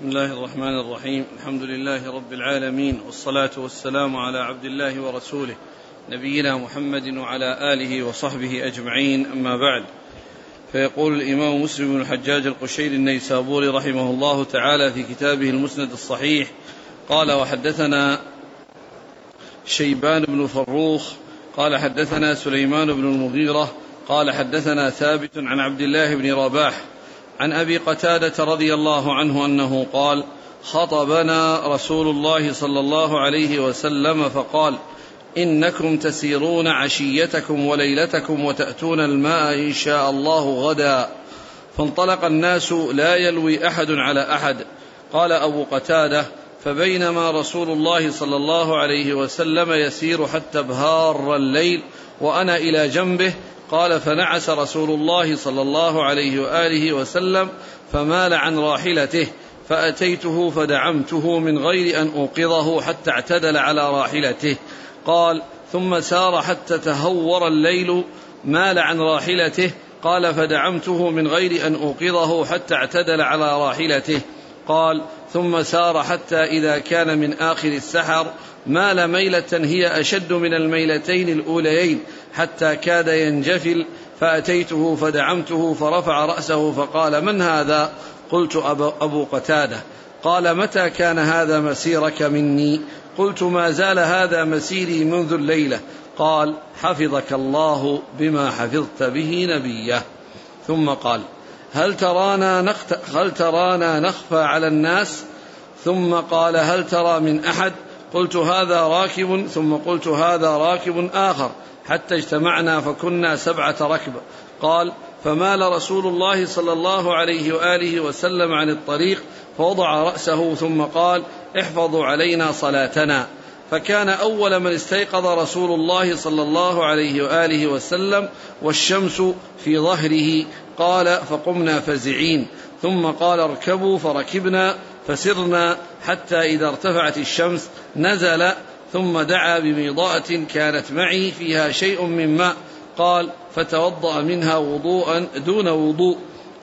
بسم الله الرحمن الرحيم. الحمد لله رب العالمين والصلاة والسلام على عبد الله ورسوله نبينا محمد وعلى آله وصحبه أجمعين. أما بعد فيقول الإمام مسلم بن الحجاج القشيري النيسابوري رحمه الله تعالى في كتابه المسند الصحيح قال وحدثنا شيبان بن فروخ قال حدثنا سليمان بن المغيرة قال حدثنا ثابت عن عبد الله بن رباح عن أبي قتادة رضي الله عنه أنه قال خطبنا رسول الله صلى الله عليه وسلم فقال إنكم تسيرون عشيتكم وليلتكم وتأتون الماء إن شاء الله غدا. فانطلق الناس لا يلوي أحد على أحد. قال أبو قتادة فبينما رسول الله صلى الله عليه وسلم يسير حتى ابهار الليل وأنا إلى جنبه قال فنعس رسول الله صلى الله عليه وآله وسلم فمال عن راحلته فأتيته فدعمته من غير أن أوقظه حتى اعتدل على راحلته. قال ثم سار حتى تهور الليل مال عن راحلته قال فدعمته من غير أن أوقظه حتى اعتدل على راحلته. قال ثم سار حتى إذا كان من آخر السحر مال ميلة هي أشد من الميلتين الأوليين حتى كاد ينجفل فأتيته فدعمته فرفع رأسه فقال من هذا؟ قلت أبو قتادة. قال متى كان هذا مسيرك مني؟ قلت ما زال هذا مسيري منذ الليلة. قال حفظك الله بما حفظت به نبيه. ثم قال هل ترانا نخت... هل ترانا نخفى على الناس؟ ثم قال هل ترى من أحد؟ قلت هذا راكب. ثم قلت هذا راكب آخر. حتى اجتمعنا فكنا سبعة ركب. قال فمال رسول الله صلى الله عليه وآله وسلم عن الطريق فوضع رأسه ثم قال احفظوا علينا صلاتنا. فكان أول من استيقظ رسول الله صلى الله عليه وآله وسلم والشمس في ظهره. قال فقمنا فزعين. ثم قال اركبوا فركبنا فسرنا حتى إذا ارتفعت الشمس نزل ثم دعا بميضاءة كانت معي فيها شيء من ماء. قال فتوضأ منها وضوءا دون وضوء.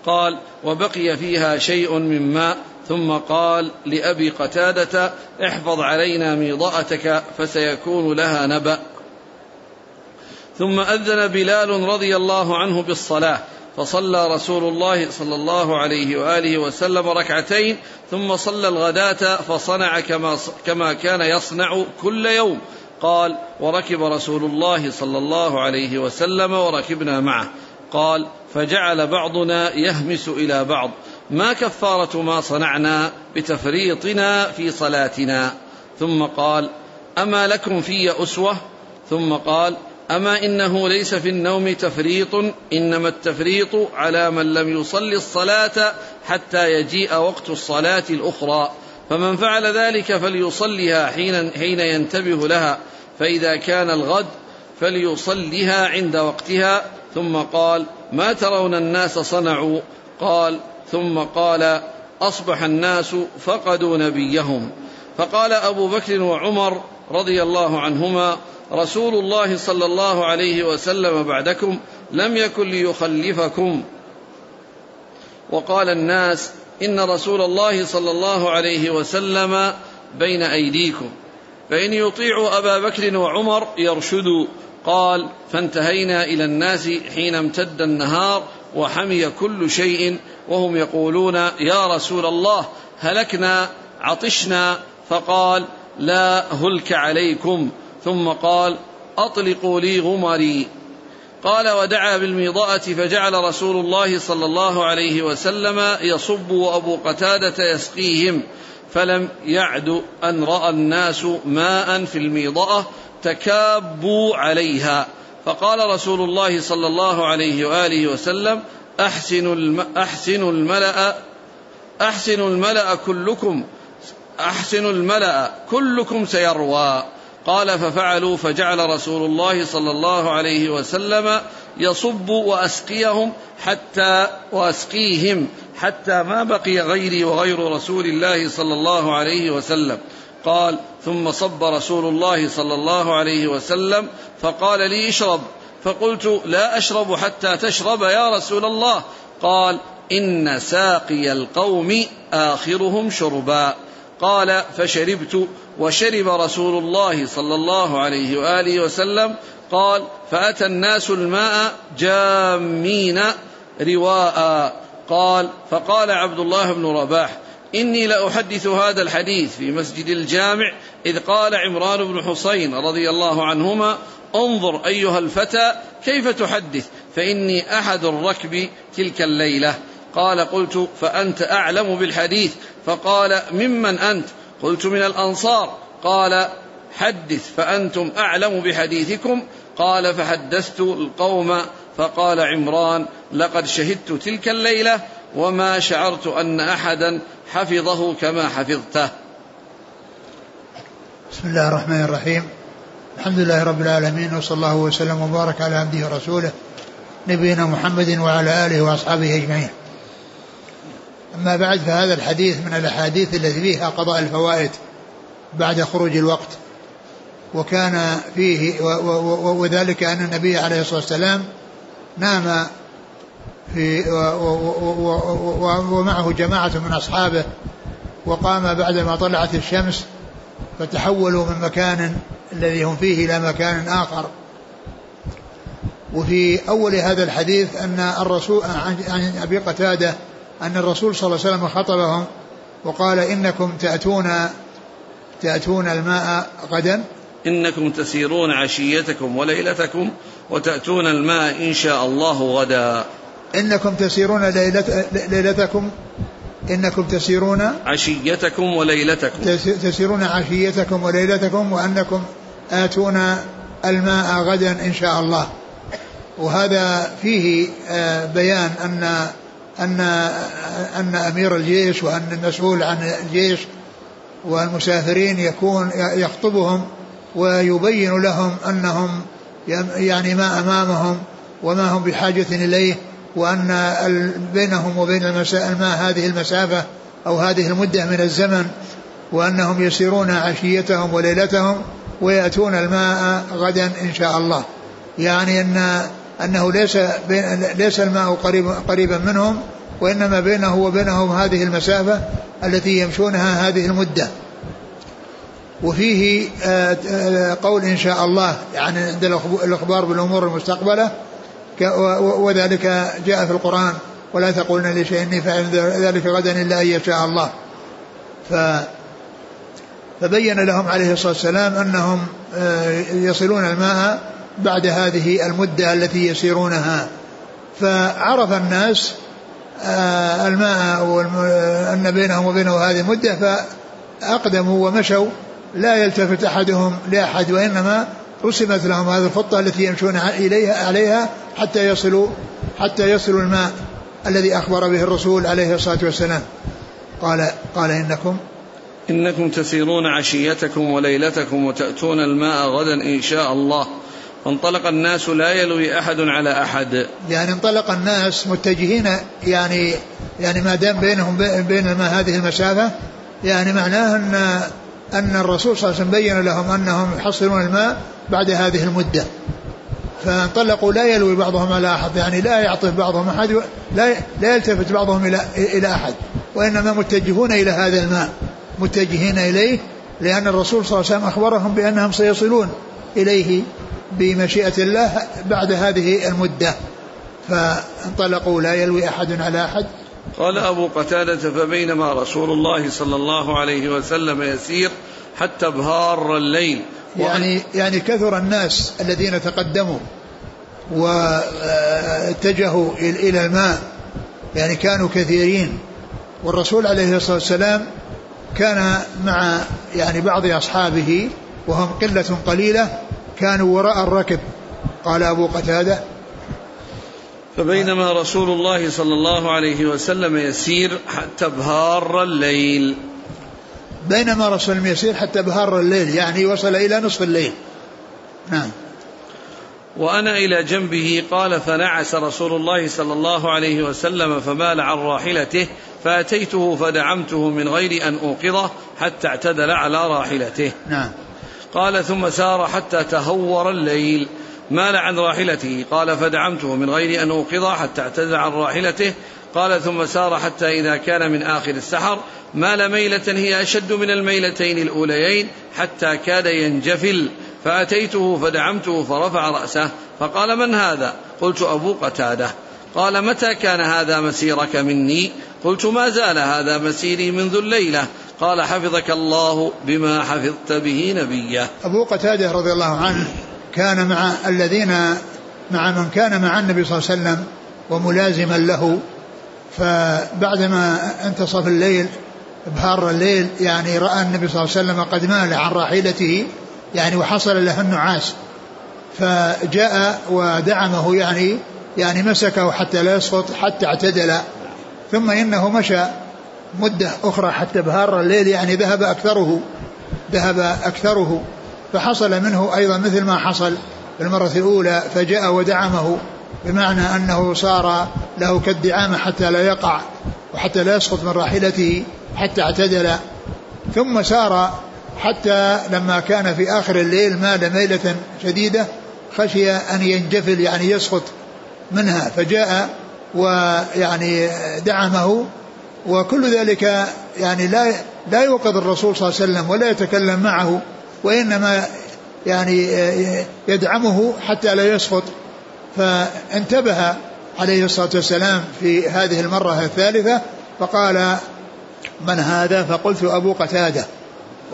قال وبقي فيها شيء من ماء. ثم قال لأبي قتادة احفظ علينا ميضاءتك فسيكون لها نبأ. ثم أذن بلال رضي الله عنه بالصلاة. فصلى رسول الله صلى الله عليه وآله وسلم ركعتين ثم صلى الغداة فصنع كما كما كان يصنع كل يوم. قال وركب رسول الله صلى الله عليه وسلم وركبنا معه. قال فجعل بعضنا يهمس إلى بعض. ما كفارة ما صنعنا بتفريطنا في صلاتنا. ثم قال أما لكم في أسوة؟ ثم قال أما إنه ليس في النوم تفريط إنما التفريط على من لم يصلي الصلاة حتى يجيء وقت الصلاة الأخرى. فمن فعل ذلك فليصليها حين حين ينتبه لها. فإذا كان الغد فليصليها عند وقتها. ثم قال ما ترون الناس صنعوا؟ قال ثم قال أصبح الناس فقدوا نبيهم. فقال أبو بكر وعمر رضي الله عنهما رسول الله صلى الله عليه وسلم بعدكم لم يكن ليخلفكم. وقال الناس إن رسول الله صلى الله عليه وسلم بين أيديكم فإن يطيعوا أبا بكر وعمر يرشدوا قال فانتهينا إلى الناس حين امتد النهار وحمي كل شيء وهم يقولون يا رسول الله هلكنا عطشنا. فقال لا هلك عليكم. ثم قال أطلقوا لي غمري. قال ودعا بالميضاءة فجعل رسول الله صلى الله عليه وسلم يصب وأبو قتادة يسقيهم. فلم يعد أن رأى الناس ماء في الميضاءة تكابوا عليها. فقال رسول الله صلى الله عليه وآله وسلم أحسنوا الم... أحسنوا الملأ أحسنوا الملأ كلكم. أحسنوا الملأ كلكم سيروى. قال ففعلوا فجعل رسول الله صلى الله عليه وسلم يصب وأسقيهم حتى وأسقيهم حتى ما بقي غيري وغير رسول الله صلى الله عليه وسلم. قال ثم صب رسول الله صلى الله عليه وسلم فقال لي اشرب. فقلت لا أشرب حتى تشرب يا رسول الله. قال إن ساقي القوم آخرهم شربا. قال فشربت وشرب رسول الله صلى الله عليه وآله وسلم. قال فأتى الناس الماء جامين رواء. قال فقال عبد الله بن رباح إني لأحدث هذا الحديث في مسجد الجامع إذ قال عمران بن حسين رضي الله عنهما انظر أيها الفتى كيف تحدث فإني أحد الركب تلك الليلة. قال قلت فأنت أعلم بالحديث فقال ممن أنت؟ قلت من الأنصار. قال حدث فأنتم أعلم بحديثكم. قال فحدثت القوم. فقال عمران لقد شهدت تلك الليلة وما شعرت أن أحدا حفظه كما حفظته. بسم الله الرحمن الرحيم. الحمد لله رب العالمين وصلى الله وسلم وبارك على عبده ورسوله نبينا محمد وعلى آله وأصحابه أجمعين. أما بعد فهذا الحديث من الأحاديث التي فيها قضاء الفوائد بعد خروج الوقت. وكان فيه وذلك أن النبي عليه الصلاة والسلام نام في ومعه جماعة من أصحابه وقام بعدما طلعت الشمس فتحولوا من مكان الذي هم فيه إلى مكان آخر. وفي أول هذا الحديث أن الرسول عن أبي قتادة أن الرسول صلى الله عليه وسلم خطبهم وقال إنكم تأتون تأتون الماء غدا. إنكم تسيرون عشيتكم وليلتكم وتأتون الماء إن شاء الله غدا. إنكم تسيرون ليلت ليلتكم. إنكم تسيرون عشيتكم وليلتكم. تسيرون عشيتكم وليلتكم وأنكم آتون الماء غدا إن شاء الله. وهذا فيه آه، بيان أن أن أن أمير الجيش وأن المسؤول عن الجيش والمسافرين يكون يخطبهم ويبين لهم أنهم يعني ما أمامهم وما هم بحاجة إليه وأن بينهم وبين الماء هذه المسافة أو هذه المدة من الزمن وأنهم يسيرون عشيتهم وليلتهم ويأتون الماء غدا إن شاء الله. يعني أن أنه ليس ليس الماء قريب قريبا منهم وإنما بينه وبينهم هذه المسافة التي يمشونها هذه المدة. وفيه آه، آه، قول إن شاء الله يعني عند الإخبار بالأمور المستقبلة وذلك جاء في القرآن ولا تقولن لشيء إني فعل ذلك غدا إلا أن يشاء الله. ف فبين لهم عليه الصلاة والسلام أنهم آه، يصلون الماء بعد هذه المدة التي يسيرونها. فعرف الناس الماء أن بينهم وبينه هذه المدة فأقدموا ومشوا. لا يلتفت أحدهم لأحد وإنما رسمت لهم هذه الخطة التي يمشون إليها عليها حتى يصلوا حتى يصلوا الماء الذي أخبر به الرسول عليه الصلاة والسلام. قال قال إنكم إنكم تسيرون عشيتكم وليلتكم وتأتون الماء غدا إن شاء الله. فانطلق الناس لا يلوي أحد على أحد. يعني انطلق الناس متجهين يعني يعني ما دام بينهم بين الماء هذه المسافة يعني معناه أن أن الرسول صلى الله عليه وسلم بين لهم أنهم يحصلون الماء بعد هذه المدة. فانطلقوا لا يلوي بعضهم على أحد يعني لا يعطف بعضهم أحد لا لا يلتفت بعضهم إلى إلى أحد وإنما متجهون إلى هذا الماء متجهين إليه لأن الرسول صلى الله عليه وسلم أخبرهم بأنهم سيصلون إليه. بمشيئة الله بعد هذه المدة. فانطلقوا لا يلوي أحد على أحد. قال أبو قتادة فبينما رسول الله صلى الله عليه وسلم يسير حتى ابهار الليل. يعني يعني كثر الناس الذين تقدموا واتجهوا إلى الماء. يعني كانوا كثيرين. والرسول عليه الصلاة والسلام كان مع يعني بعض أصحابه وهم قلة قليلة. كانوا وراء الركب. قال أبو قتادة فبينما رسول الله صلى الله عليه وسلم يسير حتى بهار الليل. بينما رسول الله يسير حتى بهار الليل يعني وصل إلى نصف الليل. نعم. وأنا إلى جنبه قال فنعس رسول الله صلى الله عليه وسلم فمال عن راحلته فأتيته فدعمته من غير أن أوقظه حتى اعتدل على راحلته. نعم. قال ثم سار حتى تهور الليل. مال عن راحلته؟ قال فدعمته من غير أن أوقظه حتى اعتدل عن راحلته. قال ثم سار حتى إذا كان من آخر السحر مال ميلة هي أشد من الميلتين الأوليين حتى كاد ينجفل. فأتيته فدعمته فرفع رأسه فقال من هذا؟ قلت أبو قتادة. قال متى كان هذا مسيرك مني؟ قلت ما زال هذا مسيري منذ الليلة. قال حفظك الله بما حفظت به نبيه. أبو قتادة رضي الله عنه كان مع الذين مع من كان مع النبي صلى الله عليه وسلم وملازما له فبعدما انتصف الليل بهار الليل يعني رأى النبي صلى الله عليه وسلم قد مال عن راحلته يعني وحصل له النعاس. فجاء ودعمه يعني يعني مسكه حتى لا يسقط حتى اعتدل. ثم إنه مشى مدة أخرى حتى بهار الليل يعني ذهب أكثره ذهب أكثره. فحصل منه أيضا مثل ما حصل في المرة الأولى فجاء ودعمه بمعنى أنه صار له كالدعامة حتى لا يقع وحتى لا يسقط من راحلته حتى اعتدل. ثم سار حتى لما كان في آخر الليل مال ميلة شديدة خشي أن ينجفل يعني يسقط منها. فجاء ويعني دعمه وكل ذلك يعني لا لا يوقظ الرسول صلى الله عليه وسلم ولا يتكلم معه وإنما يعني يدعمه حتى لا يسقط. فانتبه عليه الصلاة والسلام في هذه المرة الثالثة فقال من هذا؟ فقلت أبو قتادة.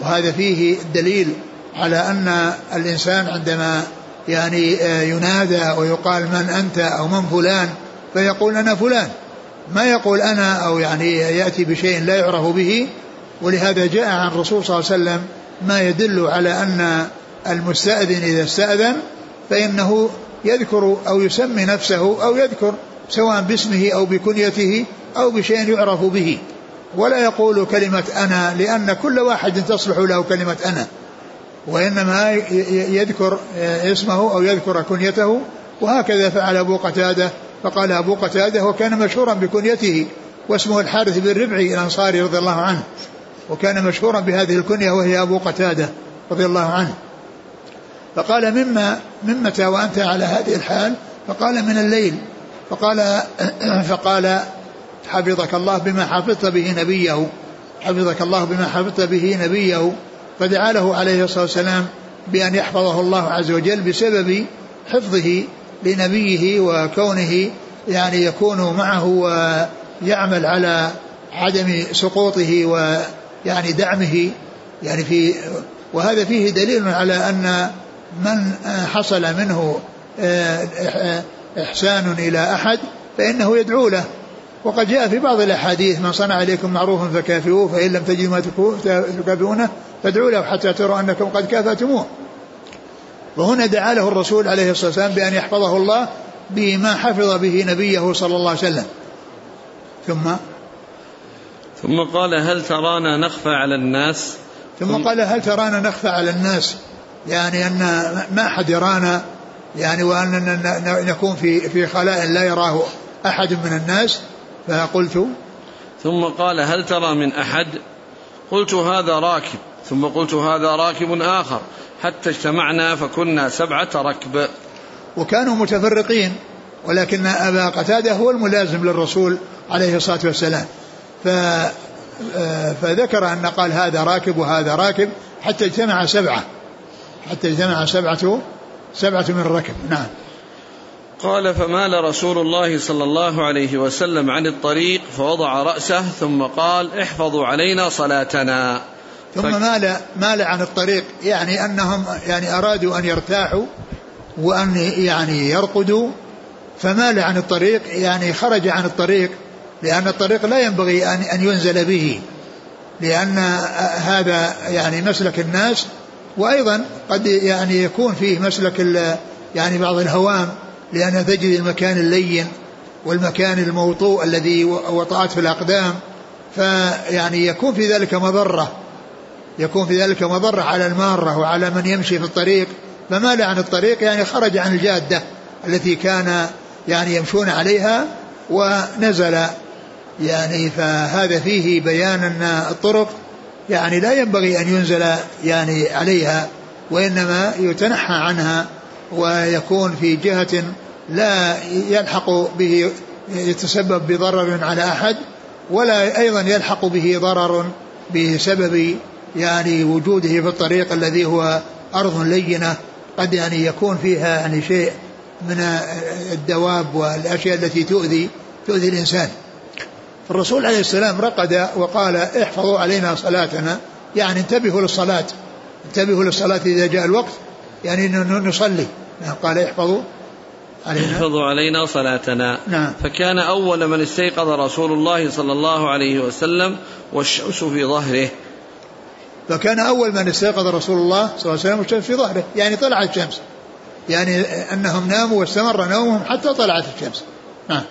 وهذا فيه دليل على أن الإنسان عندما يعني ينادى ويقال من أنت؟ أو من فلان؟ فيقول أنا فلان. ما يقول أنا أو يعني يأتي بشيء لا يعرف به ولهذا جاء عن الرسول صلى الله عليه وسلم ما يدل على أن المستأذن إذا استأذن فإنه يذكر أو يسمي نفسه أو يذكر سواء باسمه أو بكنيته أو بشيء يعرف به. ولا يقول كلمة أنا لأن كل واحد تصلح له كلمة أنا. وإنما يذكر اسمه أو يذكر كنيته وهكذا فعل أبو قتادة. فقال أبو قتادة وكان مشهورا بكنيته واسمه الحارث بن ربعي الأنصاري رضي الله عنه وكان مشهورا بهذه الكنية وهي أبو قتادة رضي الله عنه. فقال مما متى وأنت على هذه الحال؟ فقال من الليل. فقال فقال حفظك الله بما حفظت به نبيه. حفظك الله بما حفظت به نبيه. فدعا له عليه الصلاة والسلام بأن يحفظه الله عز وجل بسبب حفظه لنبيه وكونه يعني يكون معه ويعمل على عدم سقوطه ويعني دعمه يعني في وهذا فيه دليل على أن من حصل منه إحسان إلى أحد فإنه يدعو له. وقد جاء في بعض الأحاديث من صنع إليكم معروفا فكافئوه فإن لم تجدوا ما تكافئونه فادعوا له حتى تروا أنكم قد كافأتموه. وهنا دعا له الرسول عليه الصلاة والسلام بأن يحفظه الله بما حفظ به نبيه صلى الله عليه وسلم. ثم؟ ثم قال هل ترانا نخفى على الناس؟ ثم قال هل ترانا نخفى على الناس؟ يعني أن ما أحد يرانا يعني وأننا نكون في في خلاء لا يراه أحد من الناس. فقلت؟ ثم قال هل ترى من أحد؟ قلت هذا راكب. ثم قلت هذا راكب آخر. حتى اجتمعنا فكنا سبعة ركب. وكانوا متفرقين ولكن أبا قتادة هو الملازم للرسول عليه الصلاة والسلام. ف فذكر أن قال هذا راكب وهذا راكب حتى اجتمع سبعة. حتى اجتمع سبعة سبعة من الركب. نعم. قال فمال رسول الله صلى الله عليه وسلم عن الطريق فوضع رأسه ثم قال احفظوا علينا صلاتنا. ثم مال مال عن الطريق. يعني أنهم يعني أرادوا أن يرتاحوا وأن يعني يرقدوا فمال عن الطريق يعني خرج عن الطريق لأن الطريق لا ينبغي ان أن ينزل به لأن هذا يعني مسلك الناس. وأيضا قد يعني يكون فيه مسلك يعني بعض الهوام لأن تجد المكان اللين والمكان الموطوء الذي وطأت في الأقدام فيعني يكون في ذلك مضرة. يكون في ذلك مضرة على المارة وعلى من يمشي في الطريق فمال عن الطريق يعني خرج عن الجادة التي كان يعني يمشون عليها ونزل يعني فهذا فيه بيان أن الطرق يعني لا ينبغي أن ينزل يعني عليها وإنما يتنحى عنها ويكون في جهة لا يلحق به يتسبب بضرر على أحد ولا أيضا يلحق به ضرر بسبب يعني وجوده في الطريق الذي هو أرض لينة قد يعني يكون فيها يعني شيء من الدواب والأشياء التي تؤذي تؤذي الإنسان. الرسول عليه السلام رقد وقال احفظوا علينا صلاتنا. يعني انتبهوا للصلاة انتبهوا للصلاة إذا جاء الوقت يعني نصلي. نعم قال احفظوا علينا. احفظوا علينا صلاتنا. نعم. فكان أول من استيقظ رسول الله صلى الله عليه وسلم والشمس في ظهره. فكان أول من استيقظ رسول الله صلى الله عليه وسلم والشمس في ظهره. يعني طلعت الشمس. يعني أنهم ناموا واستمر نومهم حتى طلعت الشمس. نعم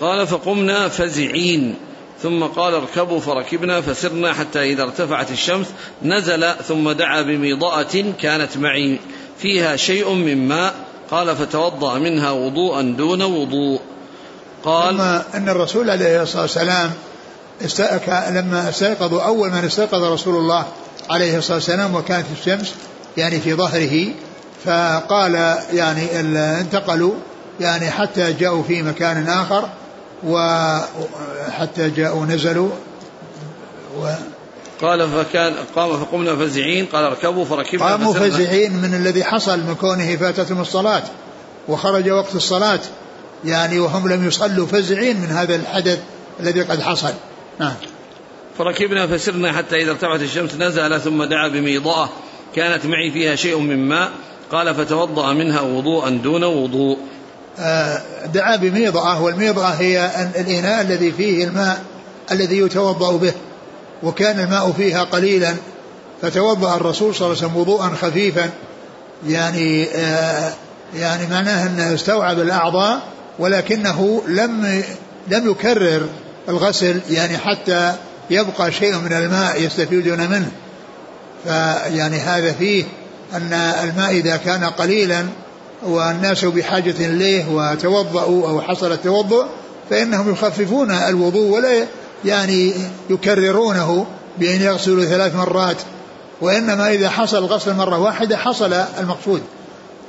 قال فقمنا فزعين. ثم قال اركبوا فركبنا فسرنا حتى إذا ارتفعت الشمس نزل ثم دعا بميضأة كانت معي. فيها شيء من ماء. قال فتوضأ منها وضوءا دون وضوء. قال ثم أن الرسول عليه الصلاة والسلام لما استيقظوا أول من استيقظ رسول الله عليه الصلاة والسلام وكانت الشمس يعني في ظهره فقال يعني انتقلوا يعني حتى جاءوا في مكان آخر وحتى جاءوا نزلوا و قال فكان قام فقمنا فزعين قال اركبوا فركبنا قاموا فزعين من الذي حصل من كونه فاتتهم الصلاة وخرج وقت الصلاة يعني وهم لم يصلوا فزعين من هذا الحدث الذي قد حصل. نعم. فركبنا فسرنا حتى إذا ارتفعت الشمس نزل ثم دعا بميضاء كانت معي فيها شيء من ماء. قال فتوضأ منها وضوءا دون وضوء. آه، دعا بميضأة والميضأة هي الإناء الذي فيه الماء الذي يتوضأ به. وكان الماء فيها قليلا. فتوضأ الرسول صلى الله عليه وسلم وضوءا خفيفا. يعني آه، يعني معناه أنه استوعب الأعضاء ولكنه لم لم يكرر الغسل يعني حتى يبقى شيء من الماء يستفيدون منه. فيعني هذا فيه أن الماء إذا كان قليلا والناس بحاجة إليه وتوضأوا أو حصل التوضؤ فإنهم يخففون الوضوء ولا يعني يكررونه بأن يغسلوا ثلاث مرات. وإنما إذا حصل الغسل مرة واحدة حصل المقصود.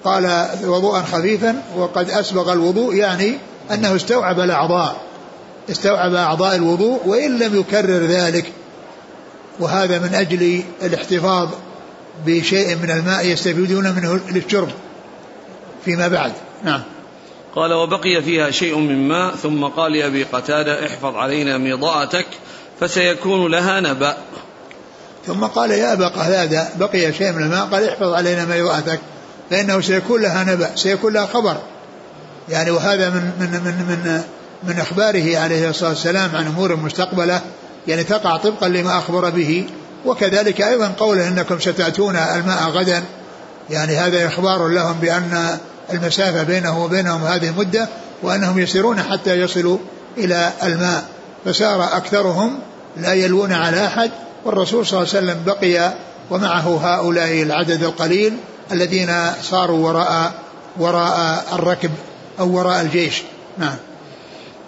قال وضوءا خفيفا وقد أسبغ الوضوء يعني أنه استوعب الأعضاء. استوعب أعضاء الوضوء وإن لم يكرر ذلك وهذا من أجل الاحتفاظ بشيء من الماء يستفيدون منه للشرب فيما بعد. نعم. قال وبقي فيها شيء من ماء ثم قال لأبي قتادة احفظ علينا ميضاءتك فسيكون لها نبأ. ثم قال يا أبا قتادة بقي شيء من الماء؟ قال احفظ علينا ميضاءتك فإنه سيكون لها نبأ سيكون لها خبر. يعني وهذا من من من من من إخباره عليه الصلاة والسلام عن أمور مستقبلة يعني تقع طبقا لما أخبر به. وكذلك أيضا قوله إنكم ستأتون الماء غدا يعني هذا إخبار لهم بأن المسافة بينه وبينهم هذه المدة وأنهم يسيرون حتى يصلوا إلى الماء. فسار أكثرهم لا يلوون على أحد والرسول صلى الله عليه وسلم بقي ومعه هؤلاء العدد القليل الذين صاروا وراء وراء الركب أو وراء الجيش. نعم.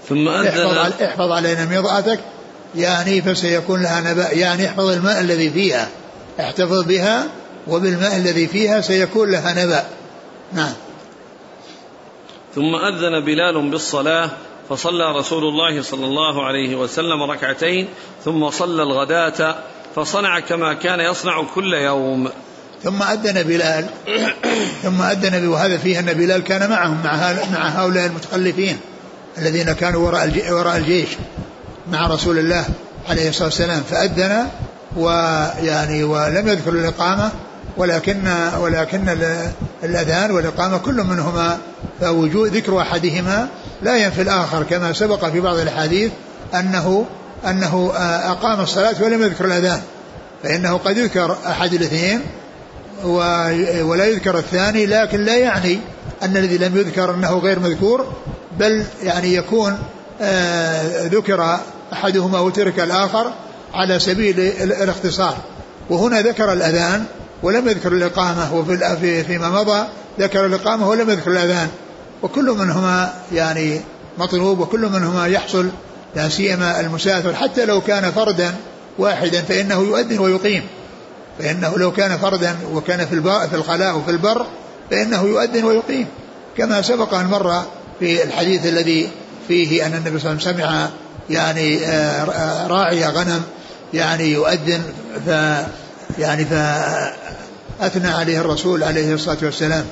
ثم احفظ, احفظ علينا ميضأتك. يعني فسيكون لها نبأ. يعني احفظ الماء الذي فيها. احتفظ بها وبالماء الذي فيها سيكون لها نبأ. نعم. ثم أذن بلال بالصلاة فصلى رسول الله صلى الله عليه وسلم ركعتين ثم صلى الغداة فصنع كما كان يصنع كل يوم. ثم أذن بلال ثم أذن وهذا فيه أن بلال كان معهم مع مع هؤلاء المتخلفين. الذين كانوا وراء وراء الجيش مع رسول الله عليه الصلاة والسلام فأذن ويعني ولم يذكر الإقامة ولكن ولكن الأذان والإقامة كل منهما فوجود ذكر أحدهما لا ينفي الآخر كما سبق في بعض الأحاديث أنه أنه أقام الصلاة ولم يذكر الأذان فإنه قد يذكر أحد الاثنين ولا يذكر الثاني لكن لا يعني أن الذي لم يذكر أنه غير مذكور بل يعني يكون آه، ذكر أحدهما وترك الآخر على سبيل الاختصار. وهنا ذكر الأذان ولم يذكر الإقامة وفي فيما مضى ذكر الإقامة ولم يذكر الأذان. وكل منهما يعني مطلوب وكل منهما يحصل لا سيما المسافر. حتى لو كان فردا واحدا فإنه يؤذن ويقيم. فإنه لو كان فردا وكان في في الخلاء وفي البر فإنه يؤذن ويقيم. كما سبق أن مر في الحديث الذي فيه أن النبي صلى الله عليه وسلم سمع يعني آه، راعي غنم يعني يؤذن ف يعني فأثنى عليه الرسول عليه الصلاة والسلام.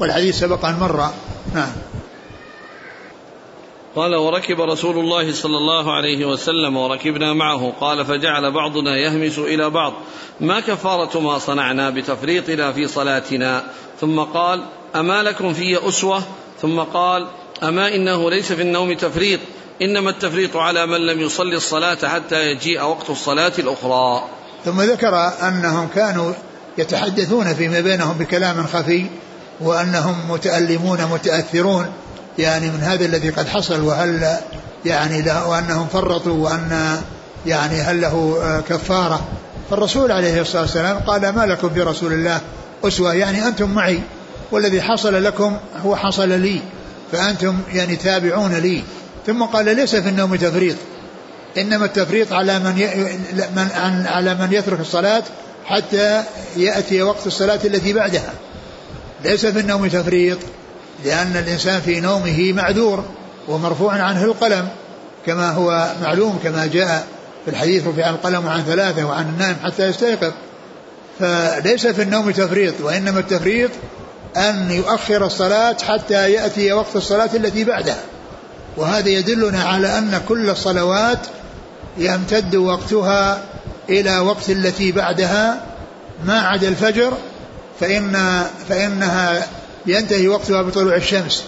والحديث سبق أن مر. نعم. قال وركب رسول الله صلى الله عليه وسلم وركبنا معه. قال فجعل بعضنا يهمس إلى بعض. ما كفارة ما صنعنا بتفريطنا في صلاتنا؟ ثم قال أما لكم في أسوة ثم قال أما إنه ليس في النوم تفريط إنما التفريط على من لم يصلي الصلاة حتى يجيء وقت الصلاة الأخرى. ثم ذكر أنهم كانوا يتحدثون فيما بينهم بكلام خفي وأنهم متألمون متأثرون يعني من هذا الذي قد حصل وهل يعني له وأنهم فرطوا وأن يعني هل له كفارة. فالرسول عليه الصلاة والسلام قال ما لكم برسول الله أسوة يعني أنتم معي. والذي حصل لكم هو حصل لي فأنتم يعني تابعون لي. ثم قال ليس في النوم تفريط إنما التفريط على من ي... من على من يترك الصلاة حتى يأتي وقت الصلاة التي بعدها. ليس في النوم تفريط لأن الإنسان في نومه معذور ومرفوع عنه القلم كما هو معلوم كما جاء في الحديث رفع القلم عن ثلاثة وعن النائم حتى يستيقظ. فليس في النوم تفريط وإنما التفريط أن يؤخر الصلاة حتى يأتي وقت الصلاة التي بعدها. وهذا يدلنا على أن كل الصلوات يمتد وقتها إلى وقت التي بعدها. ما عدا الفجر فإن فإنها ينتهي وقتها بطلوع الشمس.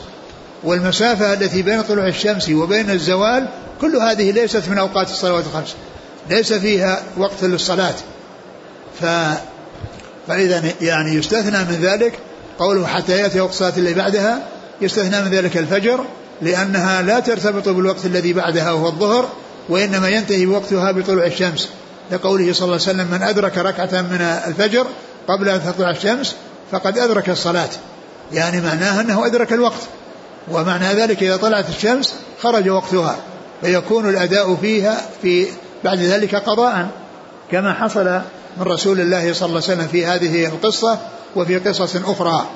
والمسافة التي بين طلوع الشمس وبين الزوال كل هذه ليست من أوقات الصلوات الخمس. ليس فيها وقت للصلاة. ف فإذا يعني يستثنى من ذلك قوله حتى يأتي وقت الصلاة اللي بعدها يستثنى من ذلك الفجر لأنها لا ترتبط بالوقت الذي بعدها وهو الظهر وإنما ينتهي وقتها بطلوع الشمس. لقوله صلى الله عليه وسلم من أدرك ركعة من الفجر قبل أن تطلع الشمس فقد أدرك الصلاة. يعني معناه أنه أدرك الوقت ومعنى ذلك إذا طلعت الشمس خرج وقتها فيكون الأداء فيها في بعد ذلك قضاء كما حصل من رسول الله صلى الله عليه وسلم في هذه القصة وفي قصص أخرى.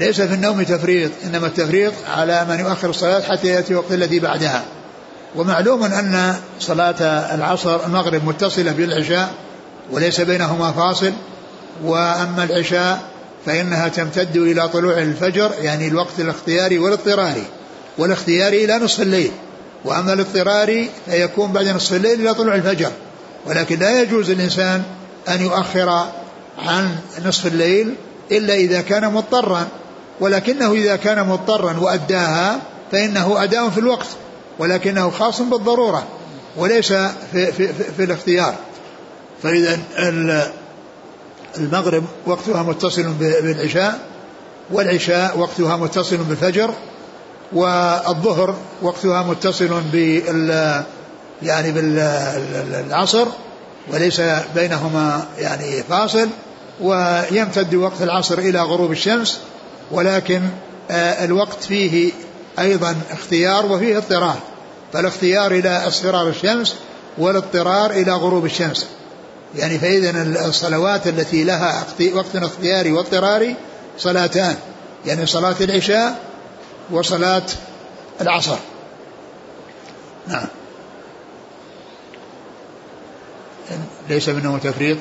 ليس في النوم تفريط إنما التفريط على من يؤخر الصلاة حتى يأتي الوقت الذي بعدها. ومعلوم أن صلاة العصر المغرب متصلة بالعشاء وليس بينهما فاصل وأما العشاء فإنها تمتد إلى طلوع الفجر يعني الوقت الاختياري والاضطراري. والاختياري إلى نصف الليل وأما الاضطراري فيكون بعد نصف الليل إلى طلوع الفجر. ولكن لا يجوز الإنسان أن يؤخر عن نصف الليل إلا إذا كان مضطرا ولكنه إذا كان مضطرا وأداها فإنه أداء في الوقت ولكنه خاص بالضرورة وليس في, في, في, في الاختيار. فإذا المغرب وقتها متصل بالعشاء والعشاء وقتها متصل بالفجر والظهر وقتها متصل بال يعني بالعصر وليس بينهما يعني فاصل ويمتد وقت العصر إلى غروب الشمس ولكن آه، الوقت فيه أيضا اختيار وفيه اضطرار فالاختيار إلى اصفرار الشمس والاضطرار إلى غروب الشمس. يعني فإذا الصلوات التي لها وقت اختياري واضطراري صلاتان يعني صلاة العشاء وصلاة العصر. نعم. ليس منه تفريط؟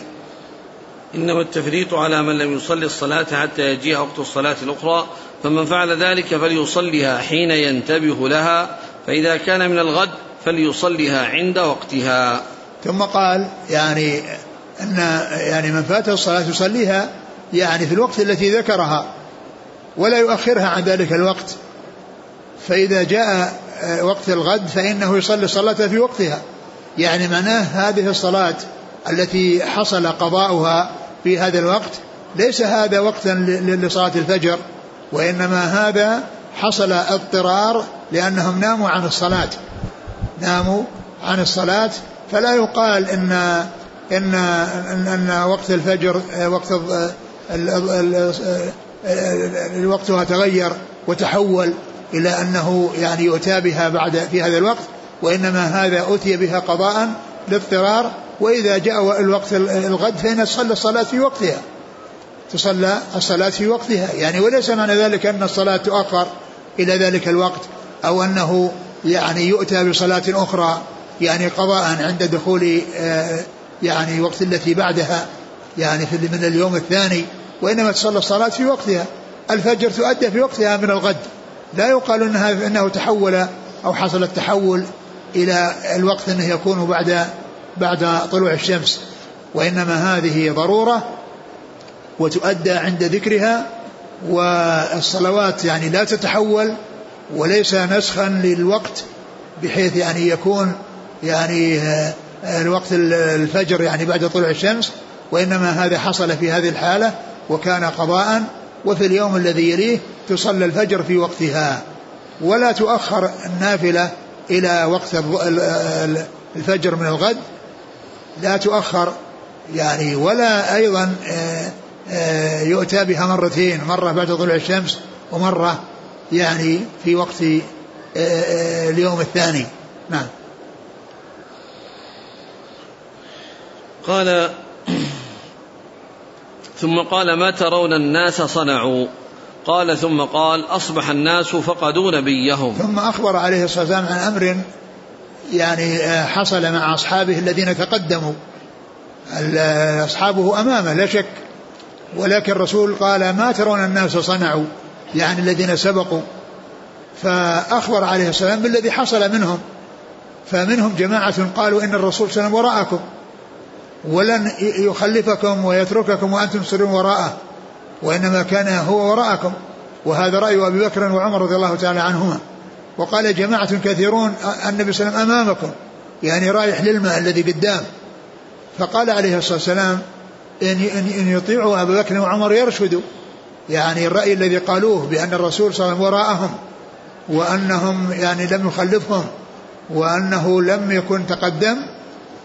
إنما التفريط على من لم يصلي الصلاة حتى يجيء وقت الصلاة الأخرى فمن فعل ذلك فليصليها حين ينتبه لها فإذا كان من الغد فليصليها عند وقتها. ثم قال يعني أن يعني من فاته الصلاة يصليها يعني في الوقت التي ذكرها ولا يؤخرها عن ذلك الوقت. فإذا جاء آه، وقت الغد فإنه يصلي الصلاة في وقتها. يعني معناه هذه الصلاة التي حصل قضاؤها في هذا الوقت ليس هذا وقتا لصلاة الفجر وإنما هذا حصل اضطرار لأنهم ناموا عن الصلاة. ناموا عن الصلاة فلا يقال إن إن إن, أن وقت الفجر وقت وقتها تغير وتحول إلى أنه يعني يؤتى بها بعد في هذا الوقت وإنما هذا أتي بها قضاء لاضطرار وإذا جاء الوقت الغد فإن تصلى الصلاة في وقتها. تصلى الصلاة في وقتها. يعني وليس معنى ذلك أن الصلاة تؤخر إلى ذلك الوقت أو أنه يعني يؤتى بصلاة أخرى يعني قضاء عند دخول آه، يعني وقت التي بعدها يعني في من اليوم الثاني وإنما تصلى الصلاة في وقتها. الفجر تؤدى في وقتها من الغد. لا يقال انها إنه تحول أو حصل التحول إلى الوقت انه يكون بعد بعد طلوع الشمس وإنما هذه ضرورة وتؤدى عند ذكرها والصلوات يعني لا تتحول وليس نسخا للوقت بحيث يعني يكون يعني آه، الوقت الفجر يعني بعد طلوع الشمس وإنما هذا حصل في هذه الحالة وكان قضاء وفي اليوم الذي يليه تصلى الفجر في وقتها. ولا تؤخر النافلة إلى وقت الفجر من الغد لا تؤخر. يعني ولا أيضا آه، آه، يؤتى بها مرتين مرة بعد طلوع الشمس ومرة يعني في وقت آه، اليوم الثاني. نعم. قال ثم قال ما ترون الناس صنعوا؟ قال ثم قال أصبح الناس فقدوا نبيهم. ثم أخبر عليه الصلاة والسلام عن أمر يعني آه، حصل مع أصحابه الذين تقدموا. أصحابه أمامه لا شك. ولكن الرسول قال ما ترون الناس صنعوا يعني الذين سبقوا. فأخبر عليه السلام بالذي حصل منهم. فمنهم جماعة قالوا إن الرسول صلى الله عليه وسلم وراءكم. ولن يخلفكم ويترككم وأنتم تسرون وراءه وإنما كان هو وراءكم. وهذا رأي أبي بكر وعمر رضي الله تعالى عنهما. وقال جماعة كثيرون النبي صلى الله عليه وسلم أمامكم يعني رايح للماء الذي قدام. فقال عليه الصلاة والسلام إن, إن يطيعوا أبا بكر وعمر يرشدوا. يعني الرأي الذي قالوه بأن الرسول صلى الله عليه وسلم وراءهم وأنهم يعني لم يخلفهم وأنه لم يكن تقدم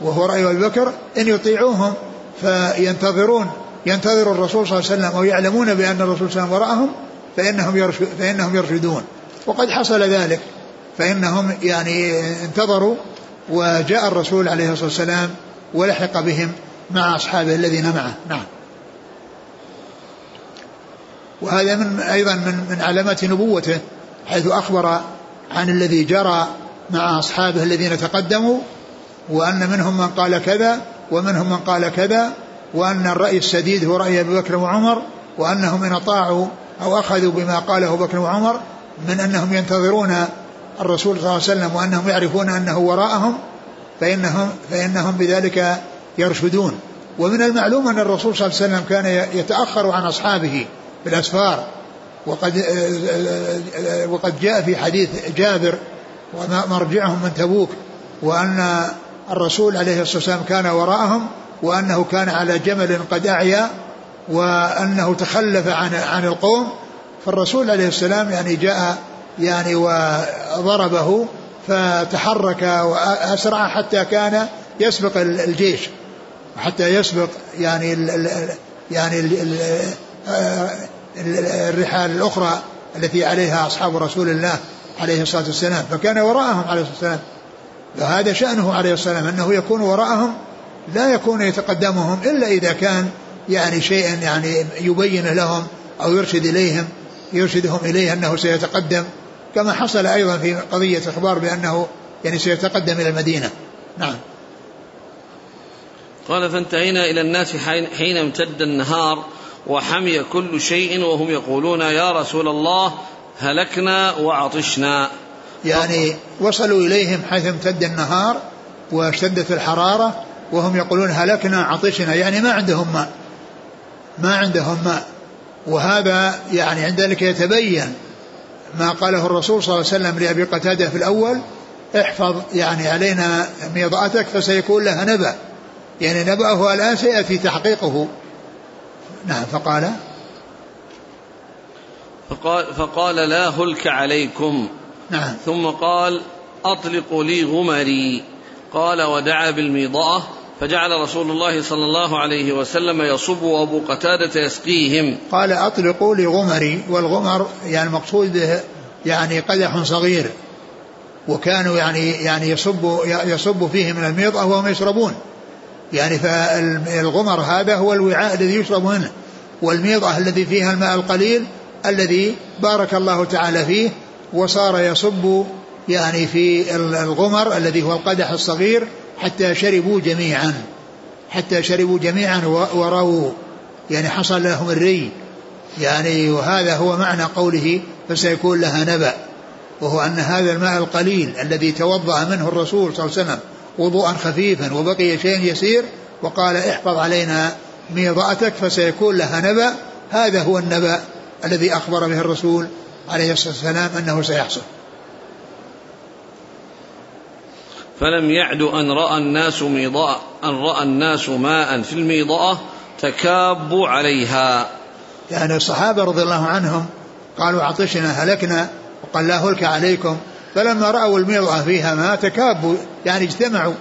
وهو رأي أبي بكر إن يطيعوهم فينتظرون ينتظر الرسول صلى الله عليه وسلم أو يعلمون بأن الرسول صلى الله عليه وسلم وراءهم فإنهم, فإنهم يرشدون. وقد حصل ذلك فإنهم يعني انتظروا وجاء الرسول عليه الصلاة والسلام ولحق بهم مع أصحابه الذين معه. نعم. وهذا من أيضا من, من علامات نبوته حيث أخبر عن الذي جرى مع أصحابه الذين تقدموا وأن منهم من قال كذا ومنهم من قال كذا وأن الرأي السديد هو رأي أبي بكر وعمر وأنهم إن أطاعوا أو أخذوا بما قاله بكر وعمر من أنهم ينتظرون الرسول صلى الله عليه وسلم وأنهم يعرفون أنه وراءهم فإنهم, فإنهم بذلك يرشدون. ومن المعلوم أن الرسول صلى الله عليه وسلم كان يتأخر عن أصحابه بالأسفار. وقد وقد جاء في حديث جابر ومرجعهم من تبوك وأن الرسول عليه الصلاة والسلام كان وراءهم وأنه كان على جمل قد أعيا وأنه تخلف عن عن القوم فالرسول عليه السلام يعني جاء يعني وضربه فتحرك وأسرع حتى كان يسبق الجيش. حتى يسبق يعني ال يعني ال الرحال الأخرى التي عليها أصحاب رسول الله عليه الصلاة والسلام. فكان وراءهم عليه الصلاة والسلام. فهذا شأنه عليه والسلام أنه يكون وراءهم لا يكون يتقدمهم إلا إذا كان يعني شيئا يعني يبين لهم أو يرشد إليهم يرشدهم إليه أنه سيتقدم كما حصل أيضا في قضية إخبار بأنه يعني سيتقدم إلى المدينة. نعم. قال فانتهينا إلى الناس حين امتد النهار وحمي كل شيء وهم يقولون يا رسول الله هلكنا وعطشنا. يعني وصلوا إليهم حيث امتد النهار واشتدت الحرارة وهم يقولون هلكنا عطشنا. يعني ما عندهم ماء. ما عندهم ماء. وهذا يعني عند ذلك يتبين ما قاله الرسول صلى الله عليه وسلم لأبي قتادة في الأول احفظ يعني علينا ميضأتك فسيكون لها نبأ. يعني نبأه الآن سيأتي تحقيقه. نعم فقال؟ فقال, فقال لا هلك عليكم. نعم. ثم قال أطلقوا لي غمري. قال ودعا بالميضاء فجعل رسول الله صلى الله عليه وسلم يصب وابو قتادة يسقيهم. قال أطلقوا لغمري والغمر يعني مقصود به يعني قدح صغير وكانوا يعني يعني يصب يصب فيه من الميضة وهم يشربون. يعني فالغمر هذا هو الوعاء الذي يشرب منه والميضة الذي فيها الماء القليل الذي بارك الله تعالى فيه وصار يصب يعني في الغمر الذي هو القدح الصغير حتى شربوا جميعا حتى شربوا جميعا ورووا يعني حصل لهم الري. يعني وهذا هو معنى قوله فسيكون لها نبأ وهو أن هذا الماء القليل الذي توضأ منه الرسول صلى الله عليه وسلم وضوءا خفيفا وبقي شيء يسير وقال احفظ علينا ميضأتك فسيكون لها نبأ هذا هو النبأ الذي أخبر به الرسول عليه الصلاة والسلام أنه سيحصل. فلم يعد أن رأى الناس ميضاء أن رأى الناس ماء في الميضاء تكابوا عليها. يعني الصحابة رضي الله عنهم قالوا عطشنا هلكنا وقال لا هلك عليكم. فلما رأوا الميضة فيها ماء تكابوا يعني اجتمعوا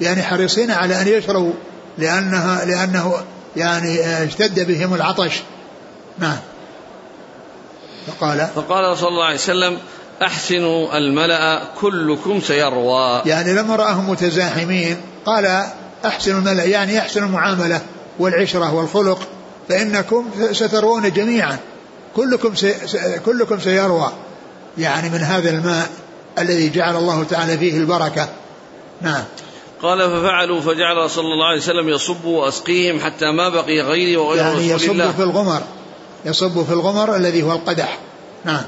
يعني حريصين على أن يشربوا لأنها لأنه يعني اشتد بهم العطش. نعم. فقال فقال صلى الله عليه وسلم أحسنوا الملأ كلكم سيروى. يعني لما رآهم متزاحمين قال أحسنوا الملأ يعني أحسن المعاملة والعشرة والخلق فإنكم ستروون جميعا. كلكم سي كلكم سيروى. يعني من هذا الماء الذي جعل الله تعالى فيه البركة. نعم. قال ففعلوا فجعل صلى الله عليه وسلم يصب وأسقيهم حتى ما بقي غيري وغير يعني رسول يصب الله. في الغمر يصب في الغمر الذي هو القدح. نعم.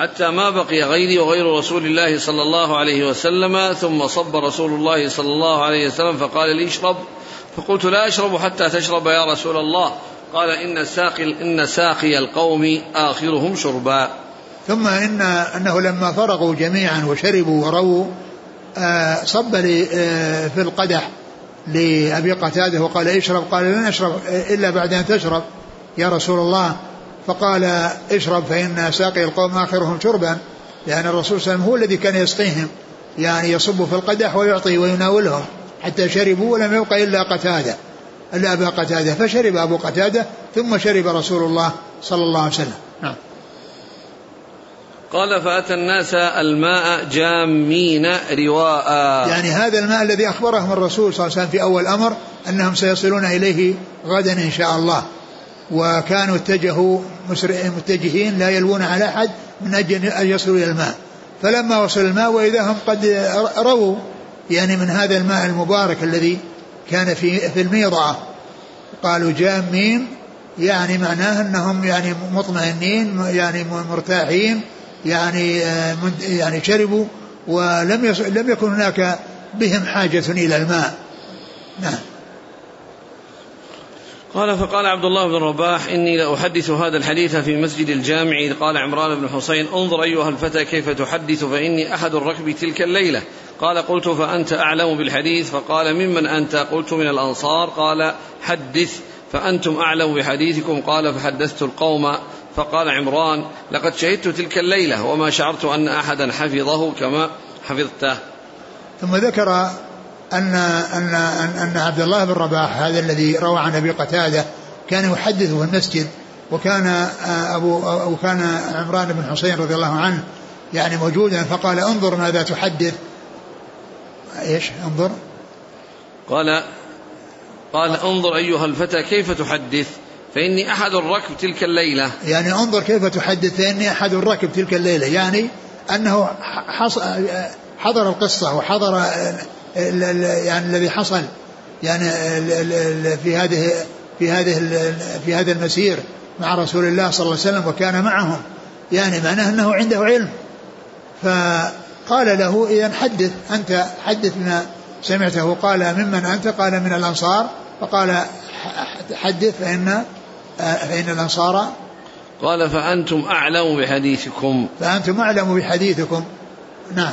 حتى ما بقي غيري وغير رسول الله صلى الله عليه وسلم ثم صب رسول الله صلى الله عليه وسلم فقال لي اشرب. فقلت لا أشرب حتى تشرب يا رسول الله. قال إن ساقي إن ساقي القوم آخرهم شربا. ثم إن أنه لما فرغوا جميعا وشربوا ورووا آه، صب آه، في القدح لأبي قتادة وقال اشرب. قال لن أشرب إلا بعد أن تشرب يا رسول الله. فقال اشرب فإن ساقي القوم آخرهم شربا لأن الرسول صلى الله عليه وسلم هو الذي كان يسقيهم يعني يصب في القدح ويعطي ويناولهم حتى شربوا ولم يبق إلا قتادة إلا أبا قتادة فشرب أبو قتادة ثم شرب رسول الله صلى الله عليه وسلم. نعم. قال فأتى الناس الماء جامين رواء. يعني هذا الماء الذي أخبرهم الرسول صلى الله عليه وسلم في أول أمر أنهم سيصلون إليه غدا إن شاء الله. وكانوا اتجهوا متجهين لا يلوون على أحد من أجل أن يصلوا إلى الماء. فلما وصل الماء وإذا هم قد رووا يعني من هذا الماء المبارك الذي كان في في الميضعة قالوا جامين يعني معناه أنهم يعني مطمئنين يعني مرتاحين يعني آه، يعني شربوا ولم لم يكن هناك بهم حاجة إلى الماء. نعم. قال فقال عبد الله بن رباح إني لأحدث هذا الحديث في مسجد الجامع قال عمران بن حسين انظر أيها الفتى كيف تحدث فإني أحد الركب تلك الليلة. قال قلت فأنت أعلم بالحديث؟ فقال ممن أنت؟ قلت من الأنصار. قال حدث فأنتم أعلم بحديثكم. قال فحدثت القوم. فقال عمران لقد شهدت تلك الليلة وما شعرت أن أحدا حفظه كما حفظته. ثم ذكر أن أن أن عبد الله بن رباح هذا الذي روى عن أبي قتادة كان يحدث في المسجد وكان أبو وكان عمران بن حسين رضي الله عنه يعني موجودا فقال انظر ماذا تحدث. إيش؟ انظر. قال قال انظر أيها الفتى كيف تحدث؟ فإني أحد الركب تلك الليلة. يعني انظر كيف تحدث فإني أحد الركب تلك الليلة. يعني أنه حضر القصة وحضر يعني الذي حصل يعني في هذه في هذه في هذا المسير مع رسول الله صلى الله عليه وسلم وكان معهم. يعني معناه أنه عنده علم. فقال له اذا حدث أنت حدث ما سمعته. قال ممن أنت؟ قال من الأنصار. فقال حدث فإن فإن الأنصار. قال فأنتم أعلم بحديثكم. فأنتم أعلم بحديثكم. نعم.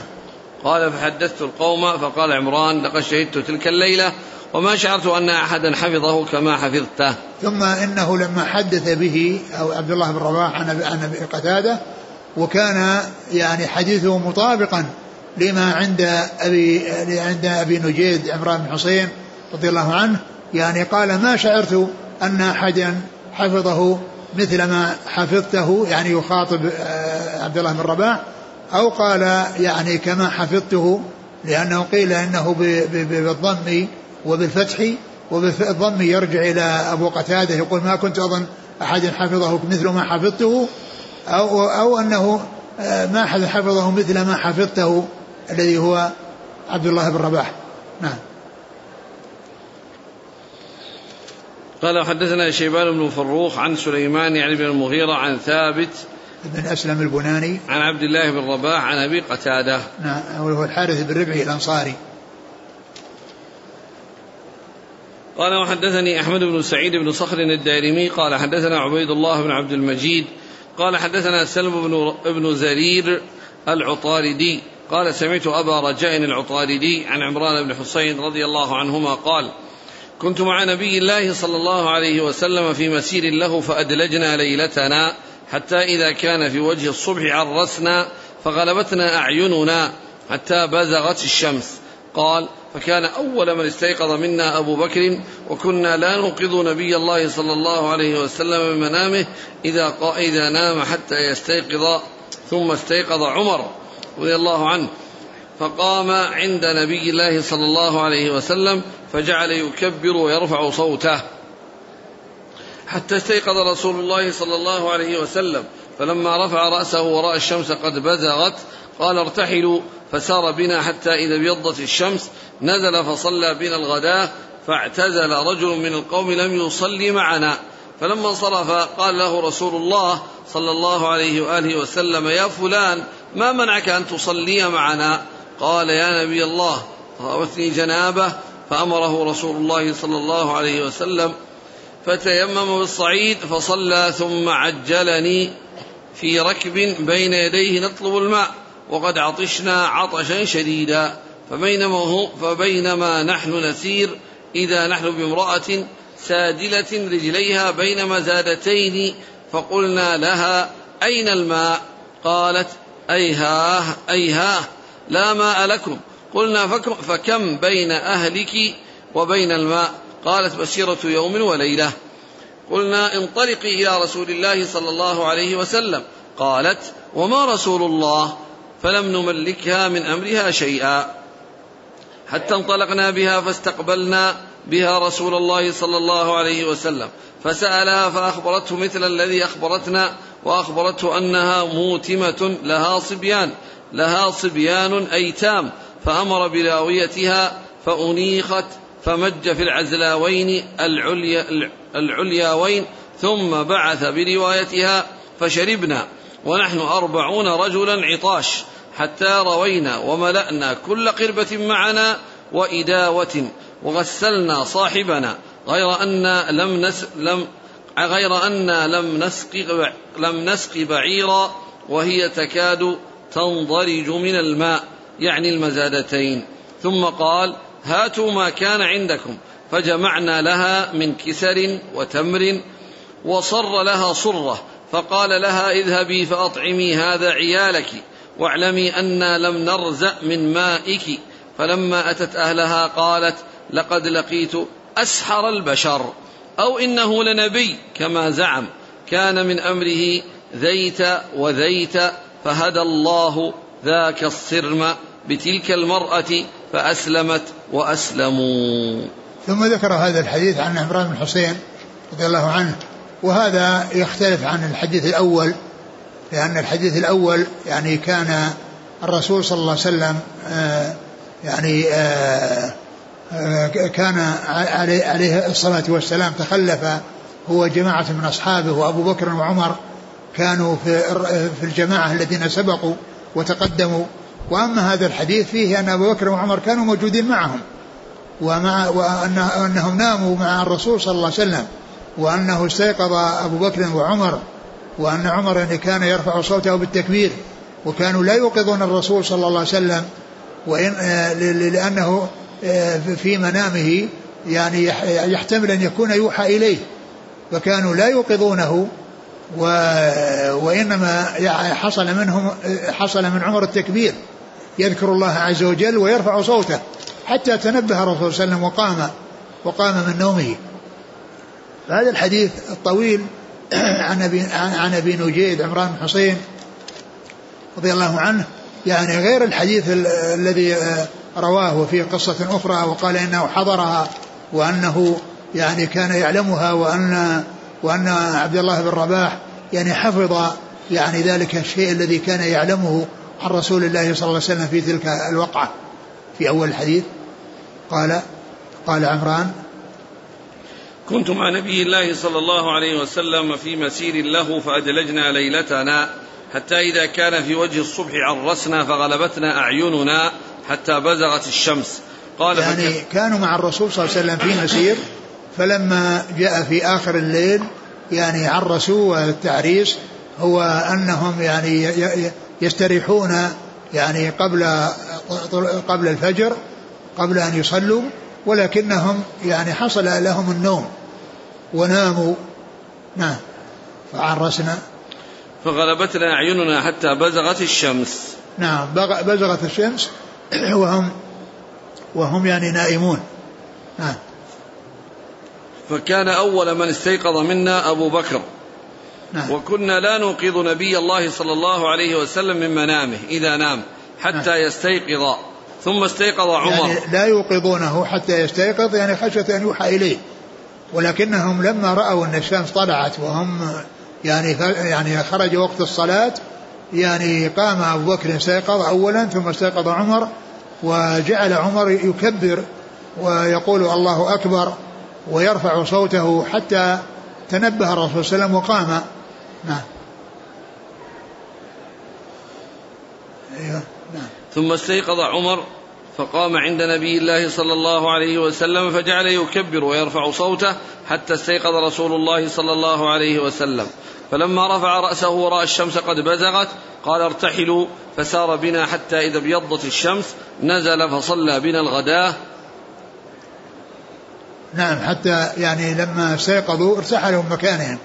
قال فحدثت القوم فقال عمران لقد شهدت تلك الليلة وما شعرت أن أحدا حفظه كما حفظته. ثم إنه لما حدث به أو عبد الله بن رواح عن أبي قتادة وكان يعني حديثه مطابقا لما عند أبي عند أبي نجيد عمران بن حسين رضي الله عنه يعني قال ما شعرت أن أحدا حفظه مثل ما حفظته يعني يخاطب آه، عبد الله بن رباح. أو قال يعني كما حفظته لأنه قيل إنه بالضم وبالفتح وبالضم يرجع إلى أبو قتادة يقول ما كنت أظن أحد حفظه مثل ما حفظته أو, أو أنه ما حد حفظه مثل ما حفظته الذي هو عبد الله بن رباح. نعم. قال حدثنا شيبان بن فروخ عن سليمان يعني بن المغيرة عن ثابت بن أسلم البناني. عن عبد الله بن رباح عن أبي قتادة. نعم وهو الحارث بن ربعي الأنصاري. قال وحدثني أحمد بن سعيد بن صخر الدارمي. قال حدثنا عبيد الله بن عبد المجيد. قال حدثنا سلم بن ابن زرير العطاردي. قال سمعت أبا رجاء العطاردي عن عمران بن حسين رضي الله عنهما قال كنت مع نبي الله صلى الله عليه وسلم في مسير له فأدلجنا ليلتنا حتى إذا كان في وجه الصبح عرسنا فغلبتنا أعيننا حتى بزغت الشمس. قال فكان أول من استيقظ منا أبو بكر وكنا لا نوقظ نبي الله صلى الله عليه وسلم من منامه إذا, إذا نام حتى يستيقظ ثم استيقظ عمر رضي الله عنه. فقام عند نبي الله صلى الله عليه وسلم فجعل يكبر ويرفع صوته. حتى استيقظ رسول الله صلى الله عليه وسلم. فلما رفع رأسه ورأى الشمس قد بزغت قال ارتحلوا فسار بنا حتى إذا ابيضت الشمس نزل فصلى بنا الغداء فاعتزل رجل من القوم لم يصلي معنا. فلما انصرف قال له رسول الله صلى الله عليه وآله وسلم يا فلان ما منعك أن تصلي معنا؟ قال يا نبي الله راوتني جنابه. فأمره رسول الله صلى الله عليه وسلم فتيمم بالصعيد فصلى ثم عجلني في ركب بين يديه نطلب الماء وقد عطشنا عطشا شديدا فبينما, هو فبينما نحن نسير إذا نحن بامرأة سادلة رجليها بين مزادتين فقلنا لها أين الماء؟ قالت أيهاه أيهاه لا ماء لكم. قلنا فكم بين أهلك وبين الماء؟ قالت مسيرة يوم وليلة. قلنا انطلقي إلى رسول الله صلى الله عليه وسلم. قالت وما رسول الله؟ فلم نملكها من أمرها شيئا. حتى انطلقنا بها فاستقبلنا بها رسول الله صلى الله عليه وسلم. فسألها فأخبرته مثل الذي أخبرتنا وأخبرته أنها موتمة لها صبيان لها صبيان أيتام. فأمر برأويتها فأنيخت فمج في العزلاوين العليا العلياوين ثم بعث بروايتها فشربنا ونحن أربعون رجلا عطاش حتى روينا وملأنا كل قربة معنا وإداوة وغسلنا صاحبنا غير أن لم نس لم غير أن لم نسق لم نسق بعيرا وهي تكاد تنضرج من الماء يعني المزادتين. ثم قال هاتوا ما كان عندكم. فجمعنا لها من كسر وتمر وصر لها صرة. فقال لها اذهبي فأطعمي هذا عيالك واعلمي أنا لم نرزأ من مائك. فلما أتت أهلها قالت لقد لقيت أسحر البشر أو إنه لنبي كما زعم. كان من أمره ذيت وذيت فهدى الله ذاك الصرم. بتلك المرأة فأسلمت وأسلموا. ثم ذكر هذا الحديث عن عمران بن حسين رضي الله عنه وهذا يختلف عن الحديث الأول لأن الحديث الأول يعني كان الرسول صلى الله عليه وسلم آه، يعني آه، آه، كان عليه الصلاة والسلام تخلف هو جماعة من أصحابه وأبو بكر وعمر كانوا في في الجماعة الذين سبقوا وتقدموا. وأما هذا الحديث فيه أن أبو بكر وعمر كانوا موجودين معهم ومع وأنهم ناموا مع الرسول صلى الله عليه وسلم وأنه استيقظ أبو بكر وعمر وأن عمر يعني كان يرفع صوته بالتكبير وكانوا لا يوقظون الرسول صلى الله عليه وسلم وإن آه، لأنه آه، في منامه يعني يحتمل أن يكون يوحى إليه فكانوا لا يوقظونه و وإنما حصل منهم حصل من عمر التكبير. يذكر الله عز وجل ويرفع صوته حتى تنبه الرسول صلى الله عليه وسلم وقام وقام من نومه. هذا الحديث الطويل عن أبي عن أبي نجيد عمران بن حسين رضي الله عنه. يعني غير الحديث الذي رواه في قصة أخرى وقال إنه حضرها وأنه يعني كان يعلمها وأن وأن عبد الله بن رباح يعني حفظ يعني ذلك الشيء الذي كان يعلمه عن رسول الله صلى الله عليه وسلم في تلك الوقعة في أول الحديث قال قال عمران كنت مع نبي الله صلى الله عليه وسلم في مسير له فأدلجنا ليلتنا حتى إذا كان في وجه الصبح عرسنا فغلبتنا أعيننا حتى بزغت الشمس قال يعني. كانوا مع الرسول صلى الله عليه وسلم في مسير فلما جاء في آخر الليل يعني عرسوا والتعريس هو أنهم يعني يستريحون يعني قبل قبل الفجر قبل أن يصلوا ولكنهم يعني حصل لهم النوم وناموا. نعم. فعرسنا. فغلبتنا أعيننا حتى بزغت الشمس. نعم. بزغت الشمس وهم وهم يعني نائمون. نعم. فكان أول من استيقظ منا أبو بكر. نعم. وكنا لا نوقظ نبي الله صلى الله عليه وسلم من منامه إذا نام حتى نعم. يستيقظ ثم استيقظ عمر يعني لا يوقظونه حتى يستيقظ يعني خشية أن يوحى إليه ولكنهم لما رأوا أن الشمس طلعت وهم يعني يعني خرج وقت الصلاة يعني قام أبو بكر استيقظ أولا ثم استيقظ عمر وجعل عمر يكبر ويقول الله أكبر ويرفع صوته حتى تنبه الرسول صلى الله عليه وسلم وقام نعم. أيوه نعم. ثم استيقظ عمر فقام عند نبي الله صلى الله عليه وسلم فجعل يكبر ويرفع صوته حتى استيقظ رسول الله صلى الله عليه وسلم. فلما رفع رأسه ورأى الشمس قد بزغت قال ارتحلوا فسار بنا حتى إذا ابيضت الشمس نزل فصلى بنا الغداة. نعم حتى يعني لما استيقظوا ارتحلوا من مكانهم.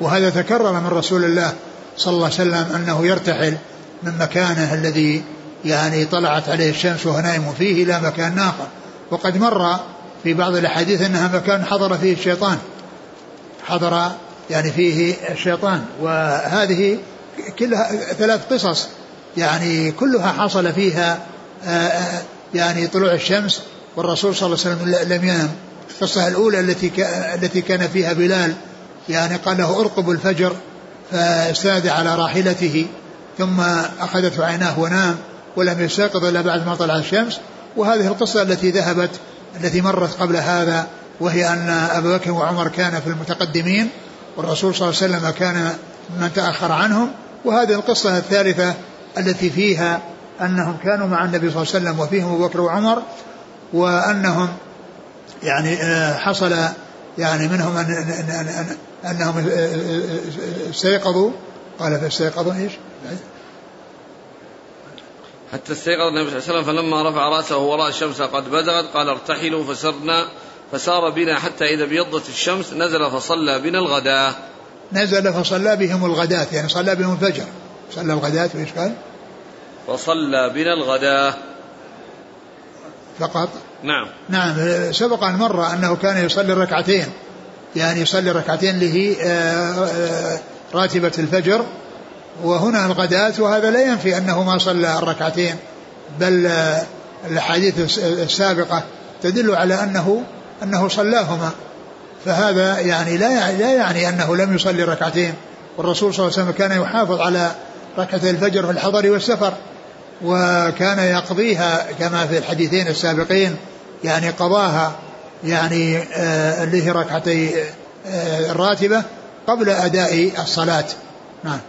وهذا تكرر من رسول الله صلى الله عليه وسلم أنه يرتحل من مكانه الذي يعني طلعت عليه الشمس وهو نائم فيه إلى مكان آخر. وقد مر في بعض الأحاديث أنها مكان حضر فيه الشيطان. حضر يعني فيه الشيطان. وهذه كلها ثلاث قصص يعني كلها حصل فيها آه، آه، يعني طلوع الشمس والرسول صلى الله عليه وسلم لم ينم. القصة الأولى التي التي كان فيها بلال يعني قال له ارقب الفجر فاستند على راحلته ثم أخذته عيناه ونام ولم يستيقظ إلا بعد ما طلعت الشمس. وهذه القصة التي ذهبت التي مرت قبل هذا وهي أن أبا بكر وعمر كان في المتقدمين والرسول صلى الله عليه وسلم كان من تأخر عنهم. وهذه القصة الثالثة التي فيها أنهم كانوا مع النبي صلى الله عليه وسلم وفيهم أبو بكر وعمر وأنهم يعني آه، حصل يعني منهم أن أن أن أنهم آه، آه، استيقظوا. قال فاستيقظوا إيش؟ حتى استيقظ النبي صلى الله عليه وسلم فلما رفع رأسه وراى الشمس قد بزغت قال ارتحلوا فسرنا فسار بنا حتى إذا ابيضت الشمس نزل فصلى بنا الغداة. نزل فصلى بهم الغداة يعني صلى بهم الفجر. صلى الغداة وإيش قال؟ فصلى بنا الغداة. فقط. نعم. نعم سبق أن مر أنه كان يصلي ركعتين يعني يصلي ركعتين اللي هي آه، آه، راتبة الفجر وهنا الغداة وهذا لا ينفي أنه ما صلى الركعتين بل آه، الأحاديث السابقة تدل على أنه أنه صلاهما. فهذا يعني لا لا يعني أنه لم يصلي ركعتين والرسول صلى الله عليه وسلم كان يحافظ على ركعتي الفجر في الحضر والسفر وكان يقضيها كما في الحديثين السابقين. يعني قضاها يعني آه اللي هي ركعتي آه الراتبة قبل أداء الصلاة. نعم.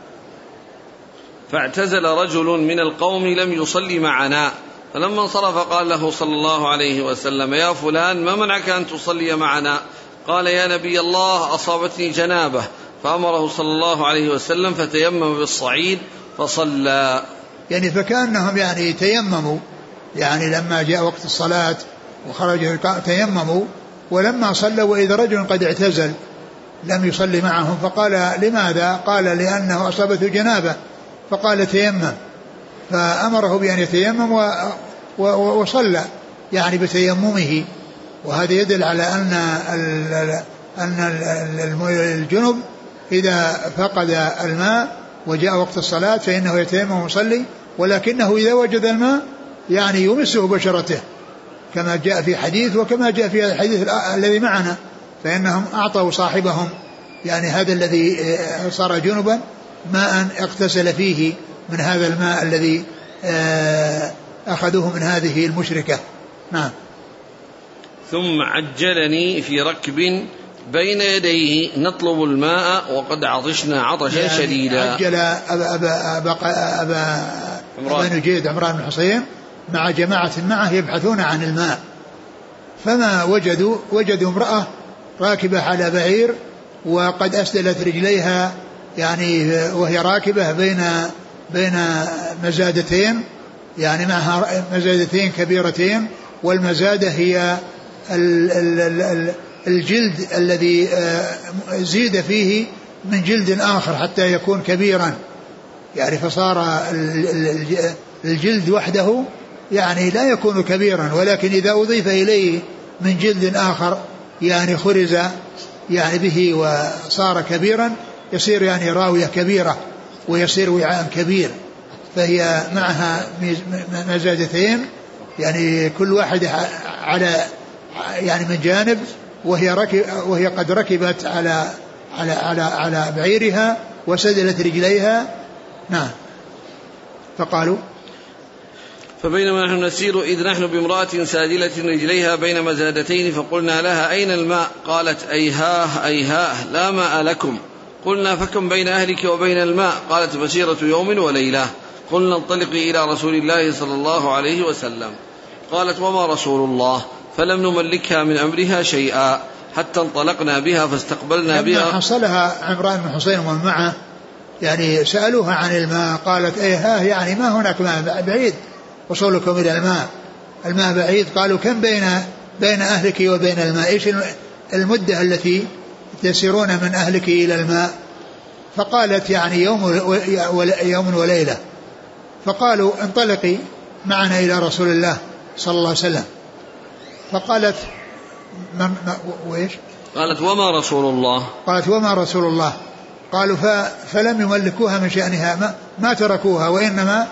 فاعتزل رجل من القوم لم يصلي معنا فلما انصرف قال له صلى الله عليه وسلم يا فلان ما منعك أن تصلي معنا؟ قال يا نبي الله أصابتني جنابة. فأمره صلى الله عليه وسلم فتيمم بالصعيد فصلى. يعني فكأنهم يعني تيمموا يعني لما جاء وقت الصلاة وخرجوا تيمموا ولما صلوا وإذا رجل قد اعتزل لم يصلي معهم فقال لماذا؟ قال لأنه أصابته جنابة فقال تيمم. فأمره بأن يتيمم و وصلى يعني بتيممه. وهذا يدل على أن أن الجنب إذا فقد الماء وجاء وقت الصلاة فإنه يتيمم ويصلي ولكنه إذا وجد الماء يعني يمسه بشرته. كما جاء في حديث وكما جاء في الحديث الذي معنا فإنهم أعطوا صاحبهم يعني هذا الذي صار جنبا ماء اغتسل فيه من هذا الماء الذي آه، أخذوه من هذه المشركة. نعم. ثم عجلني في ركب بين يديه نطلب الماء وقد عطشنا عطشا يعني شديدا. عجل أبا, أبا, أبا, أبا, أبا نجيد عمران بن حصين مع جماعة معه يبحثون عن الماء. فما وجدوا وجدوا امرأة راكبة على بعير وقد أسدلت رجليها يعني وهي راكبة بين بين مزادتين يعني معها مزادتين كبيرتين والمزادة هي الجلد الذي آه، زيد فيه من جلد آخر حتى يكون كبيرا. يعني فصار الجلد وحده يعني لا يكون كبيرا ولكن إذا أضيف إليه من جلد آخر يعني خرز يعني به وصار كبيرا يصير يعني راوية كبيرة ويصير وعاء كبير. فهي معها مزاجتين يعني كل واحدة على يعني من جانب وهي ركب وهي قد ركبت على على على على بعيرها وسدلت رجليها. نعم. فقالوا فبينما نحن نسير إذ نحن بامرأة سادلة رجليها بين مزادتين فقلنا لها أين الماء؟ قالت أيهاه أيهاه لا ماء لكم. قلنا فكم بين أهلك وبين الماء؟ قالت مسيرة يوم وليلة. قلنا انطلقي إلى رسول الله صلى الله عليه وسلم. قالت وما رسول الله؟ فلم نملكها من أمرها شيئا. حتى انطلقنا بها فاستقبلنا بها. حصلها عمران بن حسين ومن معه يعني سألوها عن الماء قالت ها يعني ما هناك ماء بعيد. وصولكم إلى الماء. الماء بعيد. قالوا كم بين بين أهلك وبين الماء؟ إيش المدة التي تسيرون من أهلك إلى الماء؟ فقالت يعني يوم يوم وليلة. فقالوا انطلقي معنا إلى رسول الله صلى الله عليه وسلم. فقالت ما وإيش؟ قالت وما رسول الله؟ قالت وما رسول الله؟ قالوا فلم يملكوها من شأنها. ما, ما تركوها وإنما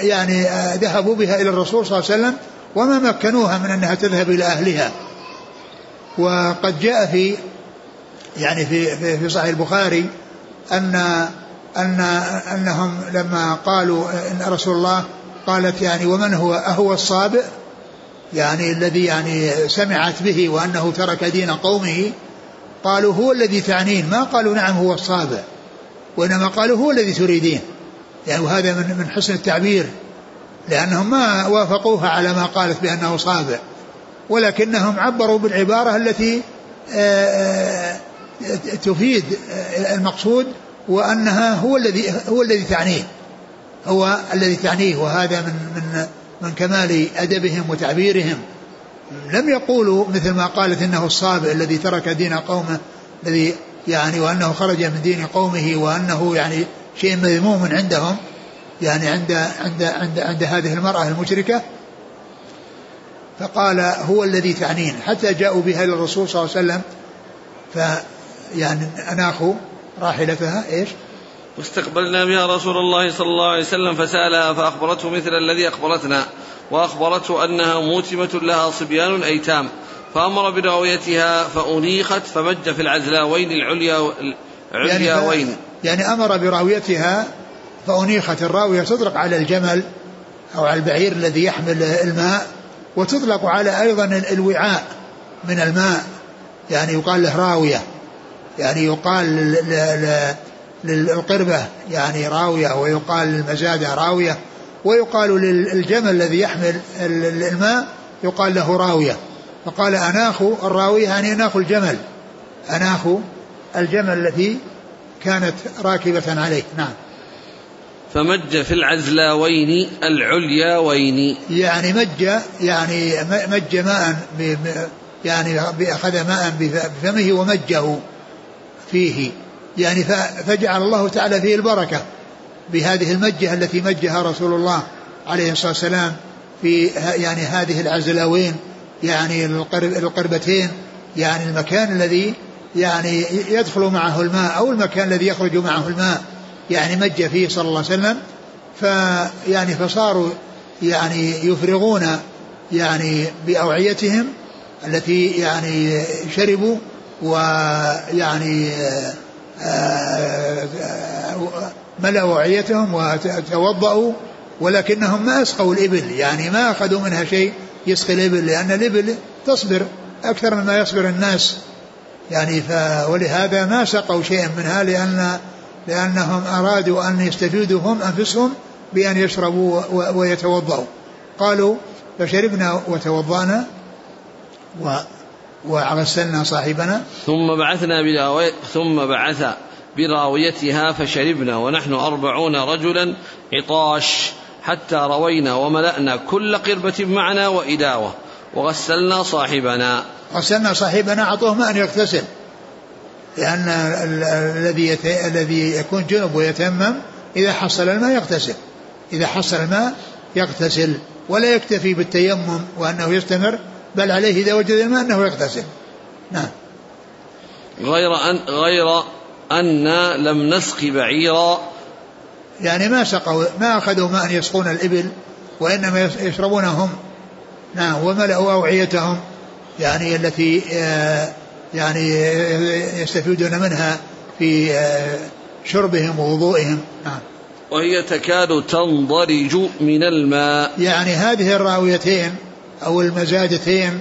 يعني ذهبوا بها إلى الرسول صلى الله عليه وسلم وما مكنوها من أنها تذهب إلى أهلها. وقد جاء في يعني في في, في صحيح البخاري أن أن أنهم لما قالوا إن رسول الله قالت يعني ومن هو؟ أهو الصابئ. يعني الذي يعني سمعت به وأنه ترك دين قومه. قالوا هو الذي تعنين. ما قالوا نعم هو الصابئ. وإنما قالوا هو الذي تريدين. يعني وهذا من من حسن التعبير لأنهم ما وافقوها على ما قالت بأنه صابع ولكنهم عبروا بالعبارة التي آه، آه، تفيد المقصود وأنها هو الذي هو الذي تعنيه هو الذي تعنيه وهذا من من من كمال أدبهم وتعبيرهم. لم يقولوا مثل ما قالت إنه الصابئ الذي ترك دين قومه الذي يعني وأنه خرج من دين قومه وأنه يعني شيء مذموم عندهم يعني عند عند عند عند هذه المرأة المشركة. فقال هو الذي تعنين. حتى جاءوا بها إلى الرسول صلى الله عليه وسلم ف يعني أناخوا راحلتها إيش؟ واستقبلنا بها رسول الله صلى الله عليه وسلم فسألها فأخبرته مثل الذي أخبرتنا وأخبرته أنها موتمة لها صبيان أيتام فأمر براويتها فأنيخت فمج في العزلاوين العليا العلياوين يعني, يعني أمر براويتها فأنيخت الراوية تطلق على الجمل أو على البعير الذي يحمل الماء وتطلق على أيضا الوعاء من الماء. يعني يقال له راوية. يعني يقال للقربة يعني راوية ويقال للمزادة راوية. ويقال للجمل الذي يحمل الماء يقال له راوية. فقال أناخ الراوية يعني أناخ الجمل. أناخ الجمل التي كانت راكبة عليه. نعم. فمج في العزلاوين العلياوين. يعني مج يعني مج ماء يعني أخذ ماء بفمه ومجه فيه. يعني فجعل الله تعالى فيه البركة بهذه المجة التي مجها رسول الله عليه الصلاة والسلام في يعني هذه العزلاوين يعني القربتين يعني المكان الذي يعني يدخل معه الماء أو المكان الذي يخرج معه الماء يعني مج فيه صلى الله عليه وسلم فيعني فصاروا يعني يفرغون يعني بأوعيتهم التي يعني شربوا ويعني آه، ملأوا أوعيتهم وتوضأوا ولكنهم ما أسقوا الإبل يعني ما أخذوا منها شيء يسقي الإبل لأن الإبل تصبر أكثر مما يصبر الناس. يعني ف ولهذا ما سقوا شيئا منها لأن لأنهم أرادوا أن يستفيدوا هم أنفسهم بأن يشربوا ويتوضأوا. قالوا فشربنا وتوضأنا و وغسلنا صاحبنا. ثم بعثنا براوي ثم بعث براويتها فشربنا ونحن أربعون رجلا عطاش حتى روينا وملأنا كل قربة معنا وإداوة. وغسلنا صاحبنا. غسلنا صاحبنا أعطوه ماء يغتسل. لأن الذي الذي يكون جنب ويتمم إذا حصل الماء يغتسل. إذا حصل الماء يغتسل. ولا يكتفي بالتيمم وأنه يستمر بل عليه إذا وجد الماء أنه يغتسل. نعم. غير أن غير أن لم نسق بعيرا. يعني ما سقوا ما أخذوا ماء يسقون الإبل وإنما يشربونه هم نعم وملأوا أوعيتهم يعني التي آه، يعني يستفيدون منها في آه، شربهم ووضوئهم. نعم. وهي تكاد تنضرج من الماء. يعني هذه الراويتين أو المزادتين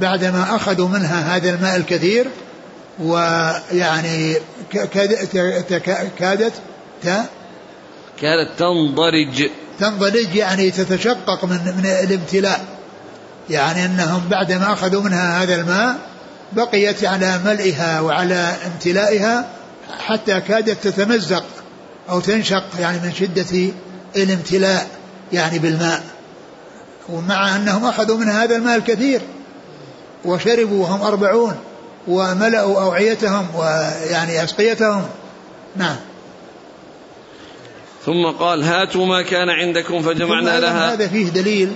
بعدما أخذوا منها هذا الماء الكثير ويعني كادت كانت تنضرج. تنضرج يعني تتشقق من من الامتلاء يعني أنهم بعدما أخذوا منها هذا الماء بقيت على ملئها وعلى امتلائها حتى كادت تتمزق أو تنشق يعني من شدة الامتلاء يعني بالماء. ومع أنهم أخذوا من هذا الماء الكثير وشربوا وهم أربعون وملأوا أوعيتهم ويعني أسقيتهم. نعم. ثم قال هاتوا ما كان عندكم فجمعنا لها. هذا فيه دليل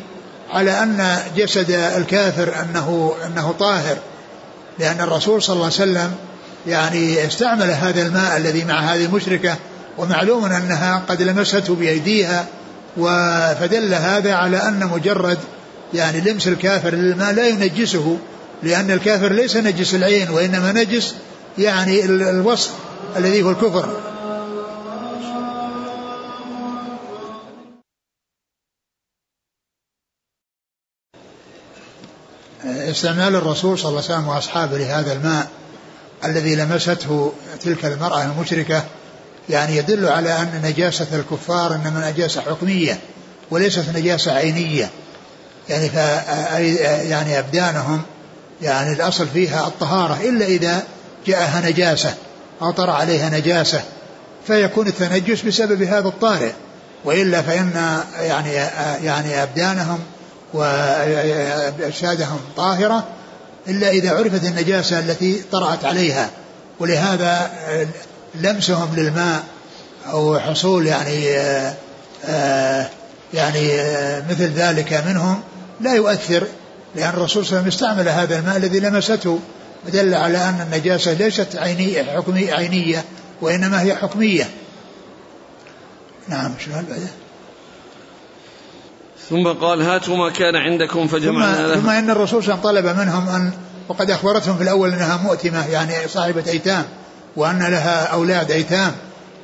على أن جسد الكافر أنه أنه طاهر لأن الرسول صلى الله عليه وسلم يعني استعمل هذا الماء الذي مع هذه المشركة ومعلوم أنها قد لمسته بأيديها فدل هذا على أن مجرد يعني لمس الكافر للماء لا ينجسه لأن الكافر ليس نجس العين وإنما نجس يعني الوصف الذي هو الكفر. استعمال الرسول صلى الله عليه وسلم وأصحابه لهذا الماء الذي لمسته تلك المرأة المشركة يعني يدل على أن نجاسة الكفار إنما نجاسة حكمية وليست نجاسة عينية. يعني ف يعني أبدانهم يعني الأصل فيها الطهارة إلا إذا جاءها نجاسة طرأ عليها نجاسة فيكون التنجس بسبب هذا الطارئ. وإلا فإن يعني يعني أبدانهم وأجسادهم طاهرة إلا إذا عرفت النجاسة التي طرأت عليها. ولهذا لمسهم للماء أو حصول يعني يعني مثل ذلك منهم لا يؤثر لأن الرسول صلى الله عليه وسلم استعمل هذا الماء الذي لمسته ودل على أن النجاسة ليست عينية حكمية عينية وإنما هي حكمية. نعم شنو بعده ثم قال هاتوا ما كان عندكم فجمعنا ثم, ثم إن الرسول صلى الله عليه وسلم طلب منهم ان وقد أخبرتهم في الأول أنها مؤتمة يعني صاحبة أيتام وأن لها أولاد أيتام.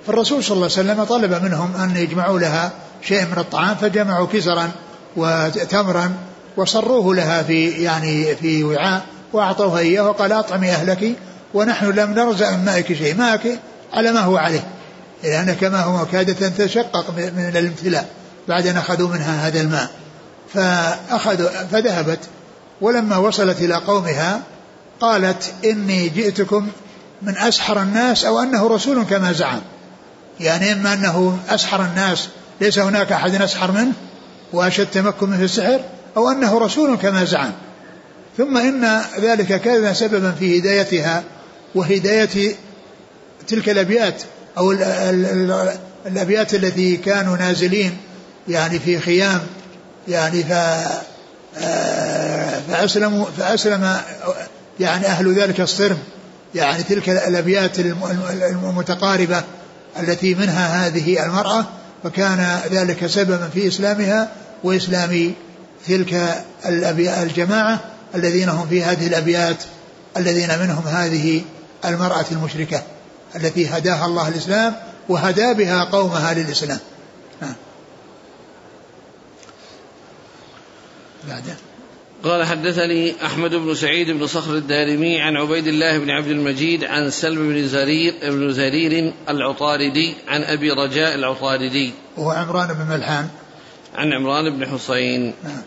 فالرسول صلى الله عليه وسلم طلب منهم أن يجمعوا لها شيء من الطعام فجمعوا كسرا وتمرا وصروه لها في يعني في وعاء واعطوها إياه وقال أطعمي أهلك ونحن لم نرزق من مائك شيء. ماءك على ما هو عليه لانك ما هو كادت ان تشقق من الامتلاء. بعد أن أخذوا منها هذا الماء. فأخذوا فذهبت ولما وصلت إلى قومها قالت إني جئتكم من أسحر الناس أو أنه رسول كما زعم. يعني إما أنه أسحر الناس ليس هناك أحد أسحر منه وأشد تمكن في السحر أو أنه رسول كما زعم. ثم إن ذلك كان سببا في هدايتها وهداية تلك الأبيات أو الأبيات التي كانوا نازلين يعني في خيام يعني ف آه، فأسلموا فأسلم يعني أهل ذلك الصرم يعني تلك الأبيات المتقاربة التي منها هذه المرأة فكان ذلك سببا في إسلامها وإسلام تلك الجماعة الذين هم في هذه الأبيات الذين منهم هذه المرأة المشركة التي هداها الله الإسلام وهدى بها قومها للإسلام. بعده. قال حدثني أحمد بن سعيد بن صخر الدارمي عن عبيد الله بن عبد المجيد عن سلم بن زرير بن زرير العطاردي عن أبي رجاء العطاردي. وهو عمران بن ملحان عن عمران بن حسين. نعم.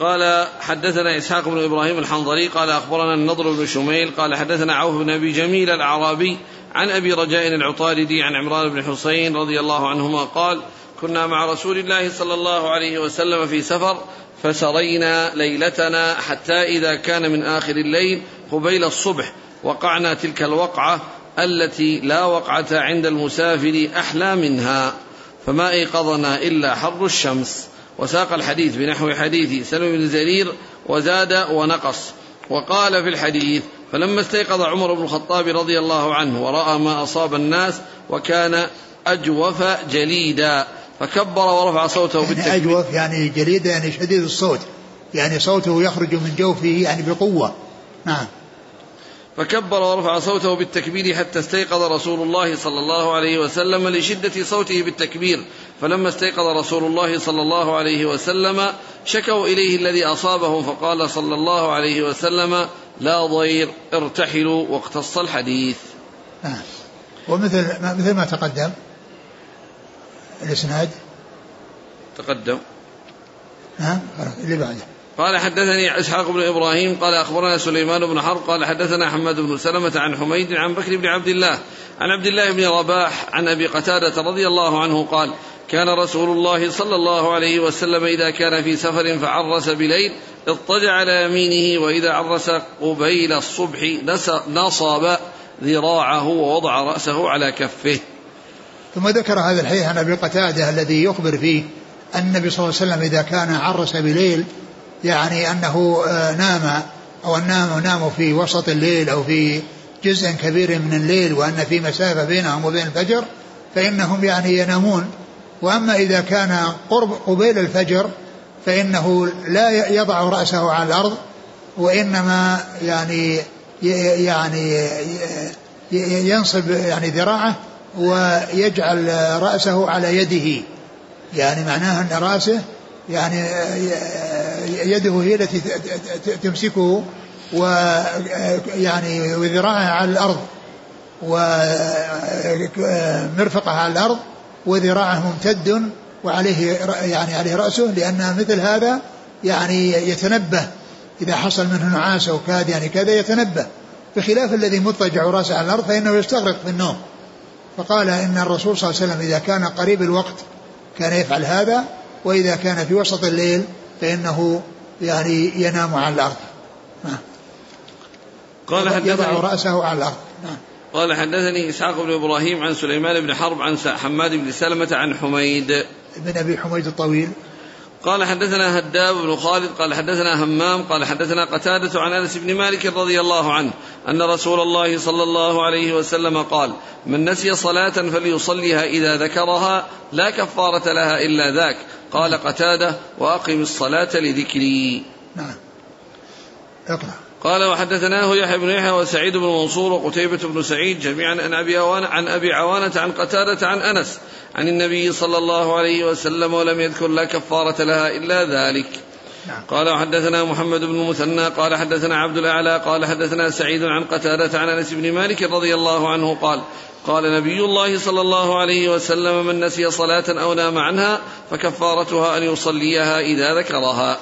قال حدثنا إسحاق بن إبراهيم الحنظري قال أخبرنا النضر بن شميل قال حدثنا عوف بن أبي جميل الأعرابي عن أبي رجاء العطاردي عن عمران بن حسين رضي الله عنهما قال كنا مع رسول الله صلى الله عليه وسلم في سفر فسرينا ليلتنا حتى إذا كان من آخر الليل قبيل الصبح. وقعنا تلك الوقعة التي لا وقعة عند المسافر أحلى منها. فما أيقظنا إلا حر الشمس. وساق الحديث بنحو حديث سلم بن زرير وزاد ونقص. وقال في الحديث فلما استيقظ عمر بن الخطاب رضي الله عنه ورأى ما أصاب الناس وكان أجوف جليدا. فكبر ورفع صوته يعني بالتكبير. أجوف يعني جليدا يعني شديد الصوت. يعني صوته يخرج من جوفه يعني بقوة. نعم. فكبر ورفع صوته بالتكبير حتى استيقظ رسول الله صلى الله عليه وسلم لشدة صوته بالتكبير. فلما استيقظ رسول الله صلى الله عليه وسلم شكوا إليه الذي أصابهم فقال صلى الله عليه وسلم لا ضير ارتحلوا واقتص الحديث. نعم. ومثل مثل ما تقدم الإسناد؟ تقدم. نعم اللي بعده. قال حدثني إسحاق بن إبراهيم قال أخبرنا سليمان بن حرب قال حدثنا حماد بن سلمة عن حميد عن بكر بن عبد الله عن عبد الله بن رباح عن أبي قتادة رضي الله عنه قال كان رسول الله صلى الله عليه وسلم إذا كان في سفر فعرس بليل اضطجع على يمينه وإذا عرس قبيل الصبح نصب ذراعه ووضع رأسه على كفه. ثم ذكر هذا الحديث عن أبي قتادة الذي يخبر فيه أن النبي صلى الله عليه وسلم إذا كان عرس بليل يعني أنه آه، نام أو نام نام في وسط الليل أو في جزء كبير من الليل وأن في مسافة بينهم وبين الفجر فإنهم يعني ينامون. وأما إذا كان قرب قبيل الفجر فإنه لا يضع رأسه على الأرض وإنما يعني يعني ينصب يعني ذراعه ويجعل رأسه على يده. يعني معناها أن رأسه يعني يده هي التي تمسكه ويعني وذراعه على الأرض ومرفقه على الأرض وذراعه ممتد وعليه يعني عليه رأسه لأن مثل هذا يعني يتنبه. إذا حصل منه نعاس أو كاد يعني كذا يتنبه. بخلاف الذي مضطجع رأسه على الأرض فإنه يستغرق في النوم. فقال إن الرسول صلى الله عليه وسلم إذا كان قريب الوقت كان يفعل هذا وإذا كان في وسط الليل فإنه يعني ينام على الأرض. نعم. قال حدثني يضع رأسه على الأرض. نعم. قال حدثني إسحاق بن إبراهيم عن سليمان بن حرب عن حماد بن سلمة عن حميد. بن أبي حميد الطويل. قال حدثنا هداب بن خالد قال حدثنا همام قال حدثنا قتادة عن أنس بن مالك رضي الله عنه أن رسول الله صلى الله عليه وسلم قال من نسي صلاة فليصليها إذا ذكرها لا كفارة لها إلا ذاك قال قتادة وأقم الصلاة لذكري نعم. اقرأ. قال وحدثناه يحيى بن يحيى وسعيد بن منصور وقتيبة بن سعيد جميعا عن أبي عوانة عن أبي عوانة عن قتادة عن أنس عن النبي صلى الله عليه وسلم ولم يذكر لا كفارة لها إلا ذلك نعم. قال وحدثنا محمد بن مثنى قال حدثنا عبد الأعلى قال حدثنا سعيد عن قتادة عن أنس بن مالك رضي الله عنه قال قال نبي الله صلى الله عليه وسلم من نسي صلاة أو نام عنها فكفارتها أن يصليها إذا ذكرها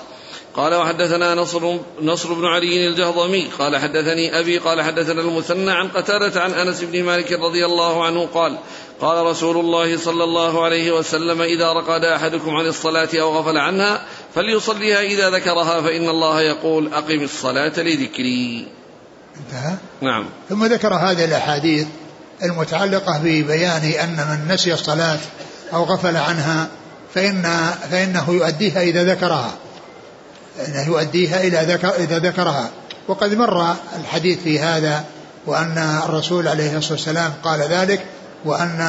قال وحدثنا نصر نصر بن علي الجهضمي قال حدثني أبي قال حدثنا المثنى عن قتادة عن أنس بن مالك رضي الله عنه قال قال رسول الله صلى الله عليه وسلم إذا رقد أحدكم عن الصلاة أو غفل عنها فليصليها إذا ذكرها فإن الله يقول أقم الصلاة لذكري. انتهى؟ نعم. ثم ذكر هذه الأحاديث المتعلقة ببيان أن من نسي الصلاة أو غفل عنها فإن فإنه يؤديها إذا ذكرها أنه يؤديها إلى ذكر إذا ذكرها. وقد مر الحديث في هذا وأن الرسول عليه الصلاة والسلام قال ذلك وأن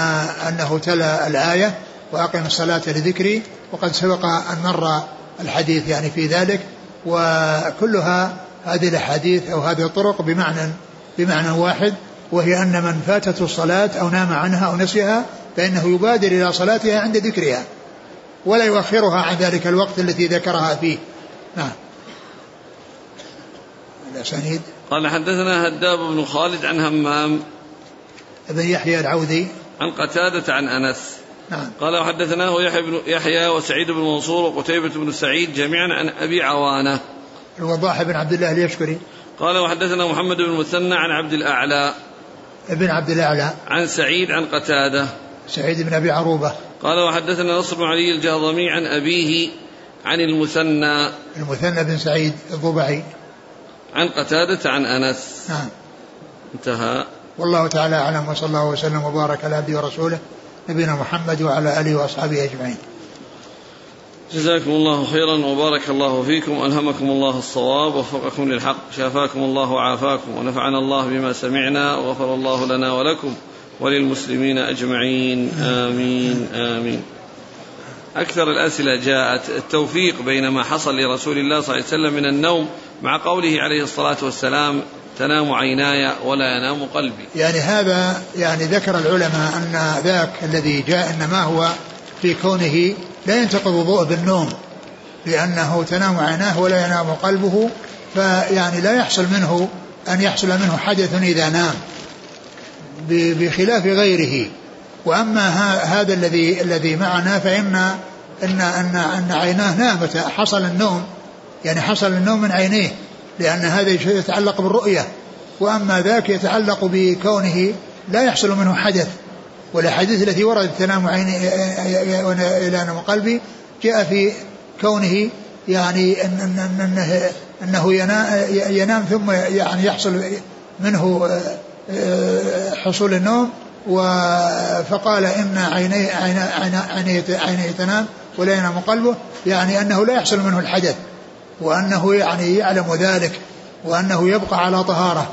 أنه تلا الآية وأقم الصلاة لذكري. وقد سبق أن مر الحديث يعني في ذلك. وكلها هذه الأحاديث أو هذه الطرق بمعنى بمعنى واحد وهي أن من فاتته الصلاة أو نام عنها أو نسيها فإنه يبادر إلى صلاتها عند ذكرها. ولا يؤخرها عن ذلك الوقت الذي ذكرها فيه. نعم. الأسانيد قال حدثنا هداب بن خالد عن همام ابن يحيى العوذي عن قتادة عن أنس. نعم. قال وحدثناه يحيى بن يحيى وسعيد بن منصور وقتيبة بن سعيد جميعا عن أبي عوانة. الوضاح بن عبد الله اليشكري قال وحدثنا محمد بن المثنى عن عبد الأعلى. ابن عبد الأعلى. عن سعيد عن قتادة. سعيد بن أبي عروبة. قال وحدثنا نصر بن علي الجهضمي عن أبيه عن المثنى. المثنى بن سعيد الضبعي عن قتادة عن أنس. نعم. انتهى. والله تعالى أعلم وصلى الله وسلم وبارك على عبده ورسوله نبينا محمد وعلى آله وأصحابه أجمعين. جزاكم الله خيرا وبارك الله فيكم ألهمكم الله الصواب ووفقكم للحق شافاكم الله وعافاكم ونفعنا الله بما سمعنا وغفر الله لنا ولكم وللمسلمين أجمعين. آمين آمين. أكثر الأسئلة جاءت التوفيق بين ما حصل لرسول الله صلى الله عليه وسلم من النوم مع قوله عليه الصلاة والسلام تنام عيناي ولا ينام قلبي. يعني هذا يعني ذكر العلماء أن ذاك الذي جاء إنما هو في كونه لا ينتقض وضوء بالنوم لأنه تنام عيناه ولا ينام قلبه فيعني لا يحصل منه أن يحصل منه حدث إذا نام بخلاف غيره. وأما هذا الذي الذي معنا فان ان ان إن عيناه نامت. حصل النوم. يعني حصل النوم من عينيه لأن هذا يتعلق بالرؤية. وأما ذاك يتعلق بكونه لا يحصل منه حدث. والأحاديث التي وردت تنام عيني إلى نوم قلبي جاء في كونه يعني أنه, أنه ينام ثم يعني يحصل منه حصول النوم. فقال إن عيني عيني عيني تنام ولا ينام قلبه يعني أنه لا يحصل منه الحدث وأنه يعني يعلم ذلك وأنه يبقى على طهارة.